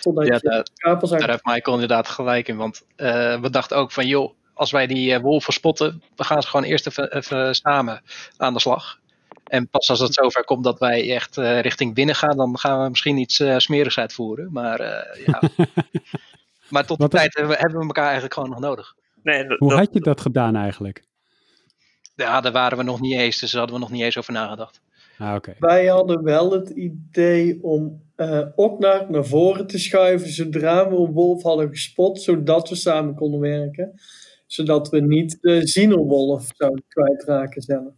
S6: Totdat ja, je daar, daar heeft Michael inderdaad gelijk in. Want uh, we dachten ook van joh, als wij die uh, wolven spotten, we gaan ze gewoon eerst even, even samen aan de slag. En pas als het zover komt dat wij echt uh, richting binnen gaan, dan gaan we misschien iets uh, smerigs uitvoeren. Maar, uh, ja. *laughs* maar tot die tijd hebben we, hebben we elkaar eigenlijk gewoon nog nodig.
S1: Nee, Hoe dat, had je dat gedaan eigenlijk?
S6: Ja, daar waren we nog niet eens, dus daar hadden we nog niet eens over nagedacht.
S1: Ah, okay.
S5: Wij hadden wel het idee om uh, Oknaar naar voren te schuiven zodra we een wolf hadden gespot, zodat we samen konden werken. Zodat we niet de Zinelwolf zouden kwijtraken zelf.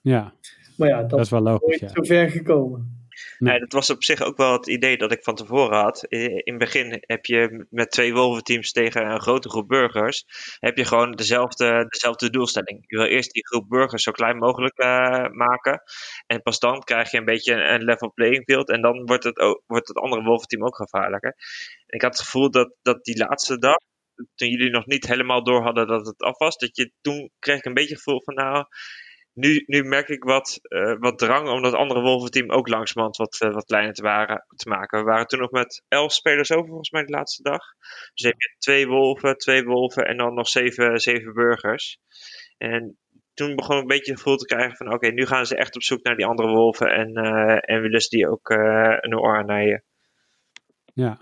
S1: Ja,
S5: maar ja, dat,
S1: dat is wel logisch.
S5: Ja. zover gekomen.
S2: Nee, dat was op zich ook wel het idee dat ik van tevoren had. In het begin heb je met twee wolventeams tegen een grote groep burgers, heb je gewoon dezelfde, dezelfde doelstelling. Je wil eerst die groep burgers zo klein mogelijk uh, maken. En pas dan krijg je een beetje een, een level playing field. En dan wordt het, ook, wordt het andere wolventeam ook gevaarlijker. En ik had het gevoel dat, dat die laatste dag, toen jullie nog niet helemaal door hadden dat het af was, dat je toen kreeg ik een beetje het gevoel van nou nu, nu merk ik wat, uh, wat drang om dat andere wolventeam ook langzamerhand wat, uh, wat kleiner te, waren, te maken. We waren toen nog met elf spelers over, volgens mij, de laatste dag. Dus heb je twee wolven, twee wolven en dan nog zeven, zeven burgers. En toen begon ik een beetje het gevoel te krijgen van... oké, nu gaan ze echt op zoek naar die andere wolven en, uh, en willen ze die ook een oor naaien.
S1: Ja,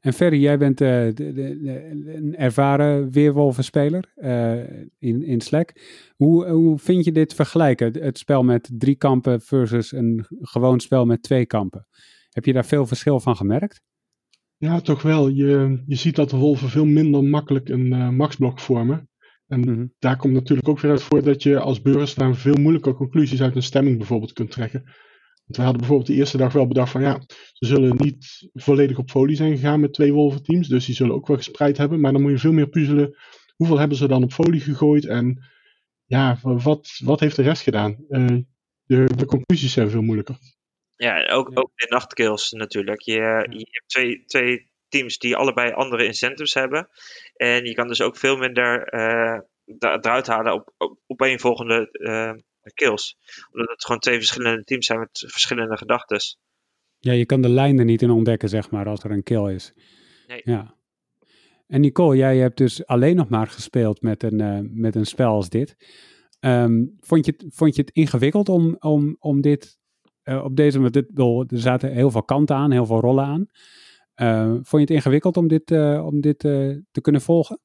S1: en Ferry, jij bent uh, de, de, de, een ervaren weerwolvenspeler uh, in, in Slack. Hoe, hoe vind je dit vergelijken? Het spel met drie kampen versus een gewoon spel met twee kampen. Heb je daar veel verschil van gemerkt?
S3: Ja, toch wel. Je, je ziet dat de wolven veel minder makkelijk een uh, maxblok vormen. En mm-hmm. daar komt natuurlijk ook weer uit voor dat je als burgers daar veel moeilijker conclusies uit een stemming bijvoorbeeld kunt trekken. Want we hadden bijvoorbeeld de eerste dag wel bedacht van ja, ze zullen niet volledig op folie zijn gegaan met twee wolventeams. Dus die zullen ook wel gespreid hebben. Maar dan moet je veel meer puzzelen. Hoeveel hebben ze dan op folie gegooid? En ja, wat, wat heeft de rest gedaan? Uh, de, de conclusies zijn veel moeilijker.
S2: Ja, ook, ook de nachtkills natuurlijk. Je, je hebt twee, twee teams die allebei andere incentives hebben. En je kan dus ook veel minder uh, eruit halen op, op, op volgende uh, kills. Omdat het gewoon twee verschillende teams zijn met verschillende gedachten.
S1: Ja, je kan de lijn er niet in ontdekken, zeg maar, als er een kill is.
S2: Nee.
S1: Ja. En Nicole, jij hebt dus alleen nog maar gespeeld met een, uh, met een spel als dit. Um, vond, je, vond je het ingewikkeld om, om, om dit uh, op deze manier? Er zaten heel veel kanten aan, heel veel rollen aan. Uh, vond je het ingewikkeld om dit, om dit te kunnen volgen?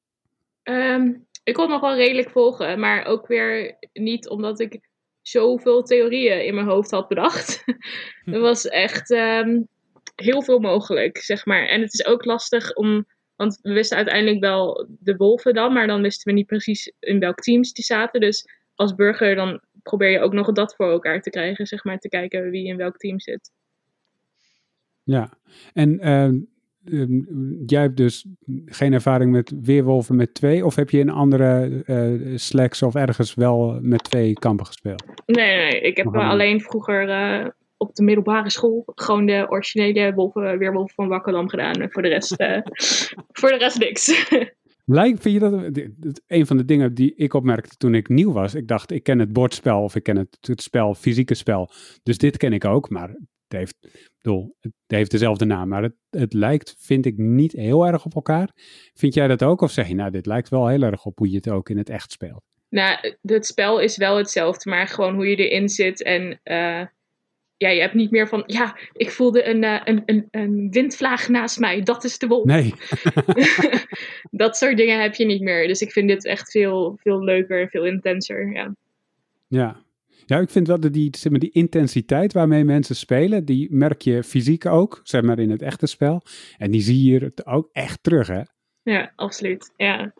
S4: Um, ik kon het nog wel redelijk volgen, maar ook weer niet omdat ik zoveel theorieën in mijn hoofd had bedacht. er was echt um, heel veel mogelijk, zeg maar. En het is ook lastig om want we wisten uiteindelijk wel de wolven dan, maar dan wisten we niet precies in welk teams die zaten. Dus als burger dan probeer je ook nog dat voor elkaar te krijgen, zeg maar, te kijken wie in welk team zit.
S1: Ja, en uh, jij hebt dus geen ervaring met weerwolven met twee, of heb je in andere uh, slacks of ergens wel met twee kampen gespeeld?
S4: Nee, nee, ik heb alleen vroeger uh, op de middelbare school gewoon de originele wolven, weerwolven van Wakkerlam gedaan. En voor de rest, *laughs* voor de rest niks.
S1: Lijkt, vind je dat, een van de dingen die ik opmerkte toen ik nieuw was? Ik dacht, ik ken het bordspel of ik ken het, het spel, fysieke spel. Dus dit ken ik ook, maar het heeft, bedoel, het heeft dezelfde naam. Maar het, het lijkt, vind ik, niet heel erg op elkaar. Vind jij dat ook? Of zeg je, nou, dit lijkt wel heel erg op hoe je het ook in het echt speelt?
S4: Nou, het spel is wel hetzelfde, maar gewoon hoe je erin zit en... Uh ja, je hebt niet meer van, ja, ik voelde een, uh, een, een, een windvlaag naast mij, dat is de wolf.
S1: Nee. *laughs* *laughs*
S4: dat soort dingen heb je niet meer. Dus ik vind dit echt veel, veel leuker en veel intenser, ja.
S1: Ja. Ja, ik vind wel dat die, zeg maar, die intensiteit waarmee mensen spelen, die merk je fysiek ook, zeg maar in het echte spel. En die zie je hier ook echt terug, hè?
S4: Ja, absoluut. Ja.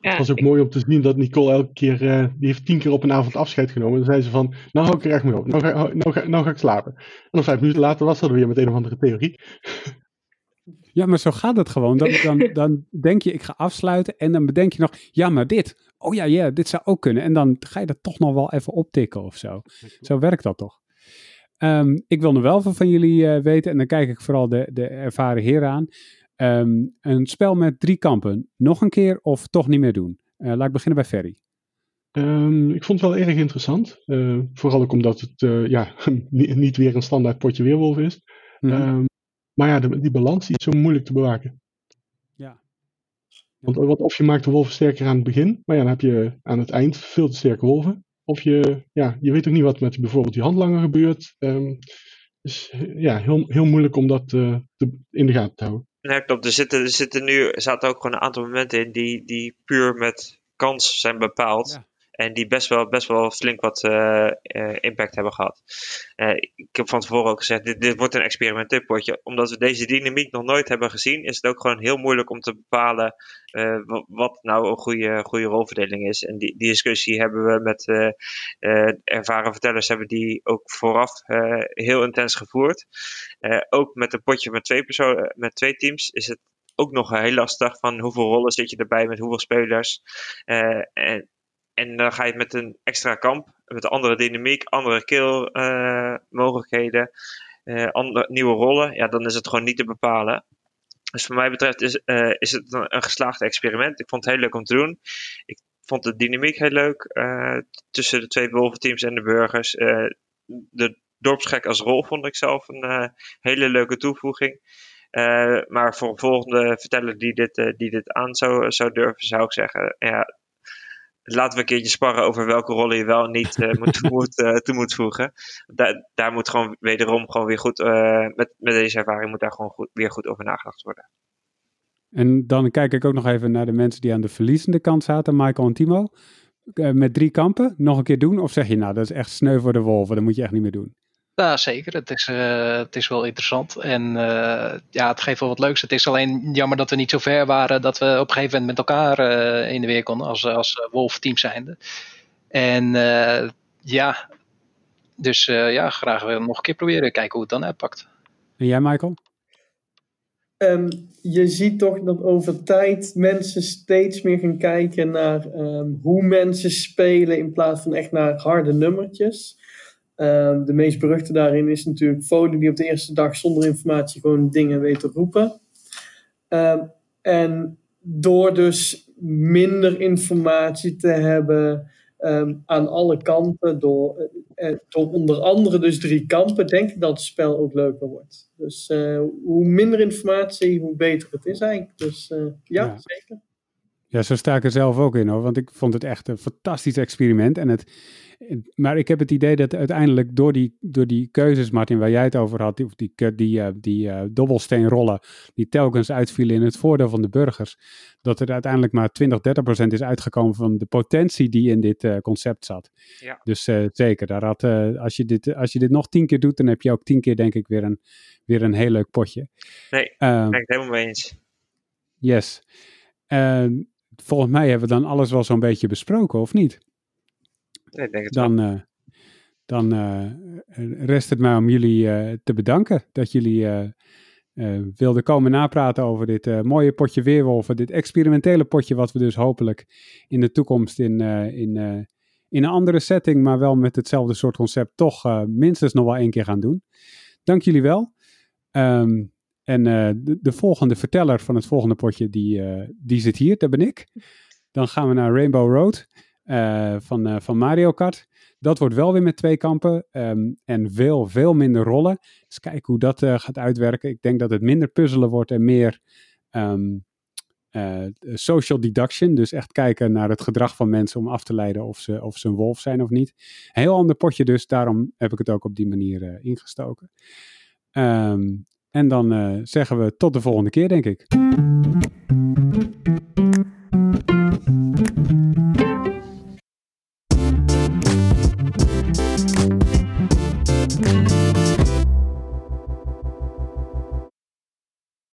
S3: Ja, het was ook mooi om te zien dat Nicole elke keer, uh, die heeft tien keer op een avond afscheid genomen. Dan zei ze van, nou hou ik er echt mee op, nou ga, nou, ga, nou ga ik slapen. En dan vijf minuten later was dat weer met een of andere theorie.
S1: Ja, maar zo gaat het gewoon. Dan, dan, dan denk je, ik ga afsluiten en dan bedenk je nog, ja, maar dit. Oh ja, ja, dit zou ook kunnen. En dan ga je dat toch nog wel even optikken of zo. Zo werkt dat toch? Um, ik wil nog wel van, van jullie uh, weten, en dan kijk ik vooral de, de ervaren heren aan. Um, een spel met drie kampen. Nog een keer of toch niet meer doen? Uh, laat ik beginnen bij Ferry.
S3: Um, ik vond het wel erg interessant. Uh, vooral ook omdat het uh, ja, *laughs* niet weer een standaard potje weerwolf is. Mm -hmm. um, maar ja, de, die balans die is zo moeilijk te bewaken. Want, want of je maakt de wolven sterker aan het begin, maar ja, dan heb je aan het eind veel te sterke wolven. Of je, ja, je weet ook niet wat met bijvoorbeeld die handlanger gebeurt. Um, dus ja, heel, heel moeilijk om dat te, in de gaten te houden.
S2: Ja, klopt. Er zitten, er zitten nu er zaten ook gewoon een aantal momenten in die, die puur met kans zijn bepaald. Ja. En die best wel, best wel flink wat uh, uh, impact hebben gehad. Uh, ik heb van tevoren ook gezegd, dit, dit wordt een experimenteel potje. Omdat we deze dynamiek nog nooit hebben gezien, is het ook gewoon heel moeilijk om te bepalen wat nou een goede, goede rolverdeling is. En die, die discussie hebben we met ervaren vertellers, hebben die ook vooraf heel intens gevoerd. ook met een potje met twee, personen, met twee teams is het ook nog heel lastig van hoeveel rollen zit je erbij met hoeveel spelers. en en dan ga je met een extra kamp, met andere dynamiek, andere kill uh, mogelijkheden, andere, nieuwe rollen. Ja, dan is het gewoon niet te bepalen. Dus voor mij betreft is, uh, is het een, een, geslaagd experiment. Ik vond het heel leuk om te doen. Ik vond de dynamiek heel leuk tussen de twee wolventeams en de burgers. de dorpsgek als rol vond ik zelf een hele leuke toevoeging. maar voor een volgende verteller die dit, die dit aan zou, zou durven, zou ik zeggen, ja, laten we een keertje sparren over welke rollen je wel niet uh, moet, *laughs* moet, uh, toe moet voegen. Da daar moet gewoon wederom gewoon weer goed, uh, met, met deze ervaring moet daar gewoon goed, weer goed over nagedacht worden.
S1: En dan kijk ik ook nog even naar de mensen die aan de verliezende kant zaten, Michael en Timo. met drie kampen, nog een keer doen? Of zeg je nou, dat is echt sneu voor de wolven, dat moet je echt niet meer doen?
S6: Ja, zeker. Het is, uh, het is wel interessant. En uh, ja, het geeft wel wat leuks. Het is alleen jammer dat we niet zo ver waren dat we op een gegeven moment met elkaar uh, in de weer konden als, als Wolf-team zijnde. En ja, dus ja, graag weer nog een keer proberen. Kijken hoe het dan uitpakt.
S1: En jij, Michael?
S5: Um, je ziet toch dat over tijd mensen steeds meer gaan kijken naar um, hoe mensen spelen in plaats van echt naar harde nummertjes. Ehm, de meest beruchte daarin is natuurlijk Foden, die op de eerste dag zonder informatie gewoon dingen weet te roepen. Ehm, en door dus minder informatie te hebben ehm, aan alle kanten, door, uh, door onder andere dus drie kampen, denk ik dat het spel ook leuker wordt. Dus uh, hoe minder informatie, hoe beter het is eigenlijk. Dus uh, ja, ja, zeker.
S1: Ja, zo sta ik er zelf ook in hoor, want ik vond het echt een fantastisch experiment. En het, maar ik heb het idee dat uiteindelijk door die, door die keuzes, Martin, waar jij het over had, die, die, die, uh, die uh, dobbelsteenrollen, die telkens uitvielen in het voordeel van de burgers, dat er uiteindelijk maar 20, 30 procent is uitgekomen van de potentie die in dit uh, concept zat. Ja. Dus zeker, daar had, als, je dit, als je dit nog tien keer doet, dan heb je ook tien keer denk ik weer een, weer een heel leuk potje.
S2: Nee, daar ben ik het helemaal mee eens.
S1: Yes. Volgens mij hebben we dan alles wel zo'n beetje besproken, of niet?
S2: ik denk het
S1: dan, uh, dan uh, rest het mij om jullie uh, te bedanken dat jullie wilden komen napraten over dit mooie potje weerwolven. Dit experimentele potje wat we dus hopelijk in de toekomst in, in, in een andere setting, maar wel met hetzelfde soort concept toch minstens nog wel één keer gaan doen. Dank jullie wel. Um, en de, de, volgende verteller van het volgende potje, die, die zit hier, dat ben ik. Dan gaan we naar Rainbow Road. Uh, van, van Mario Kart. Dat wordt wel weer met twee kampen um, en veel, veel minder rollen. Dus kijken hoe dat gaat uitwerken. Ik denk dat het minder puzzelen wordt en meer um, social deduction. Dus echt kijken naar het gedrag van mensen om af te leiden of ze, of ze een wolf zijn of niet. Een heel ander potje dus, daarom heb ik het ook op die manier ingestoken. Um, en dan eh, zeggen we tot de volgende keer, denk ik.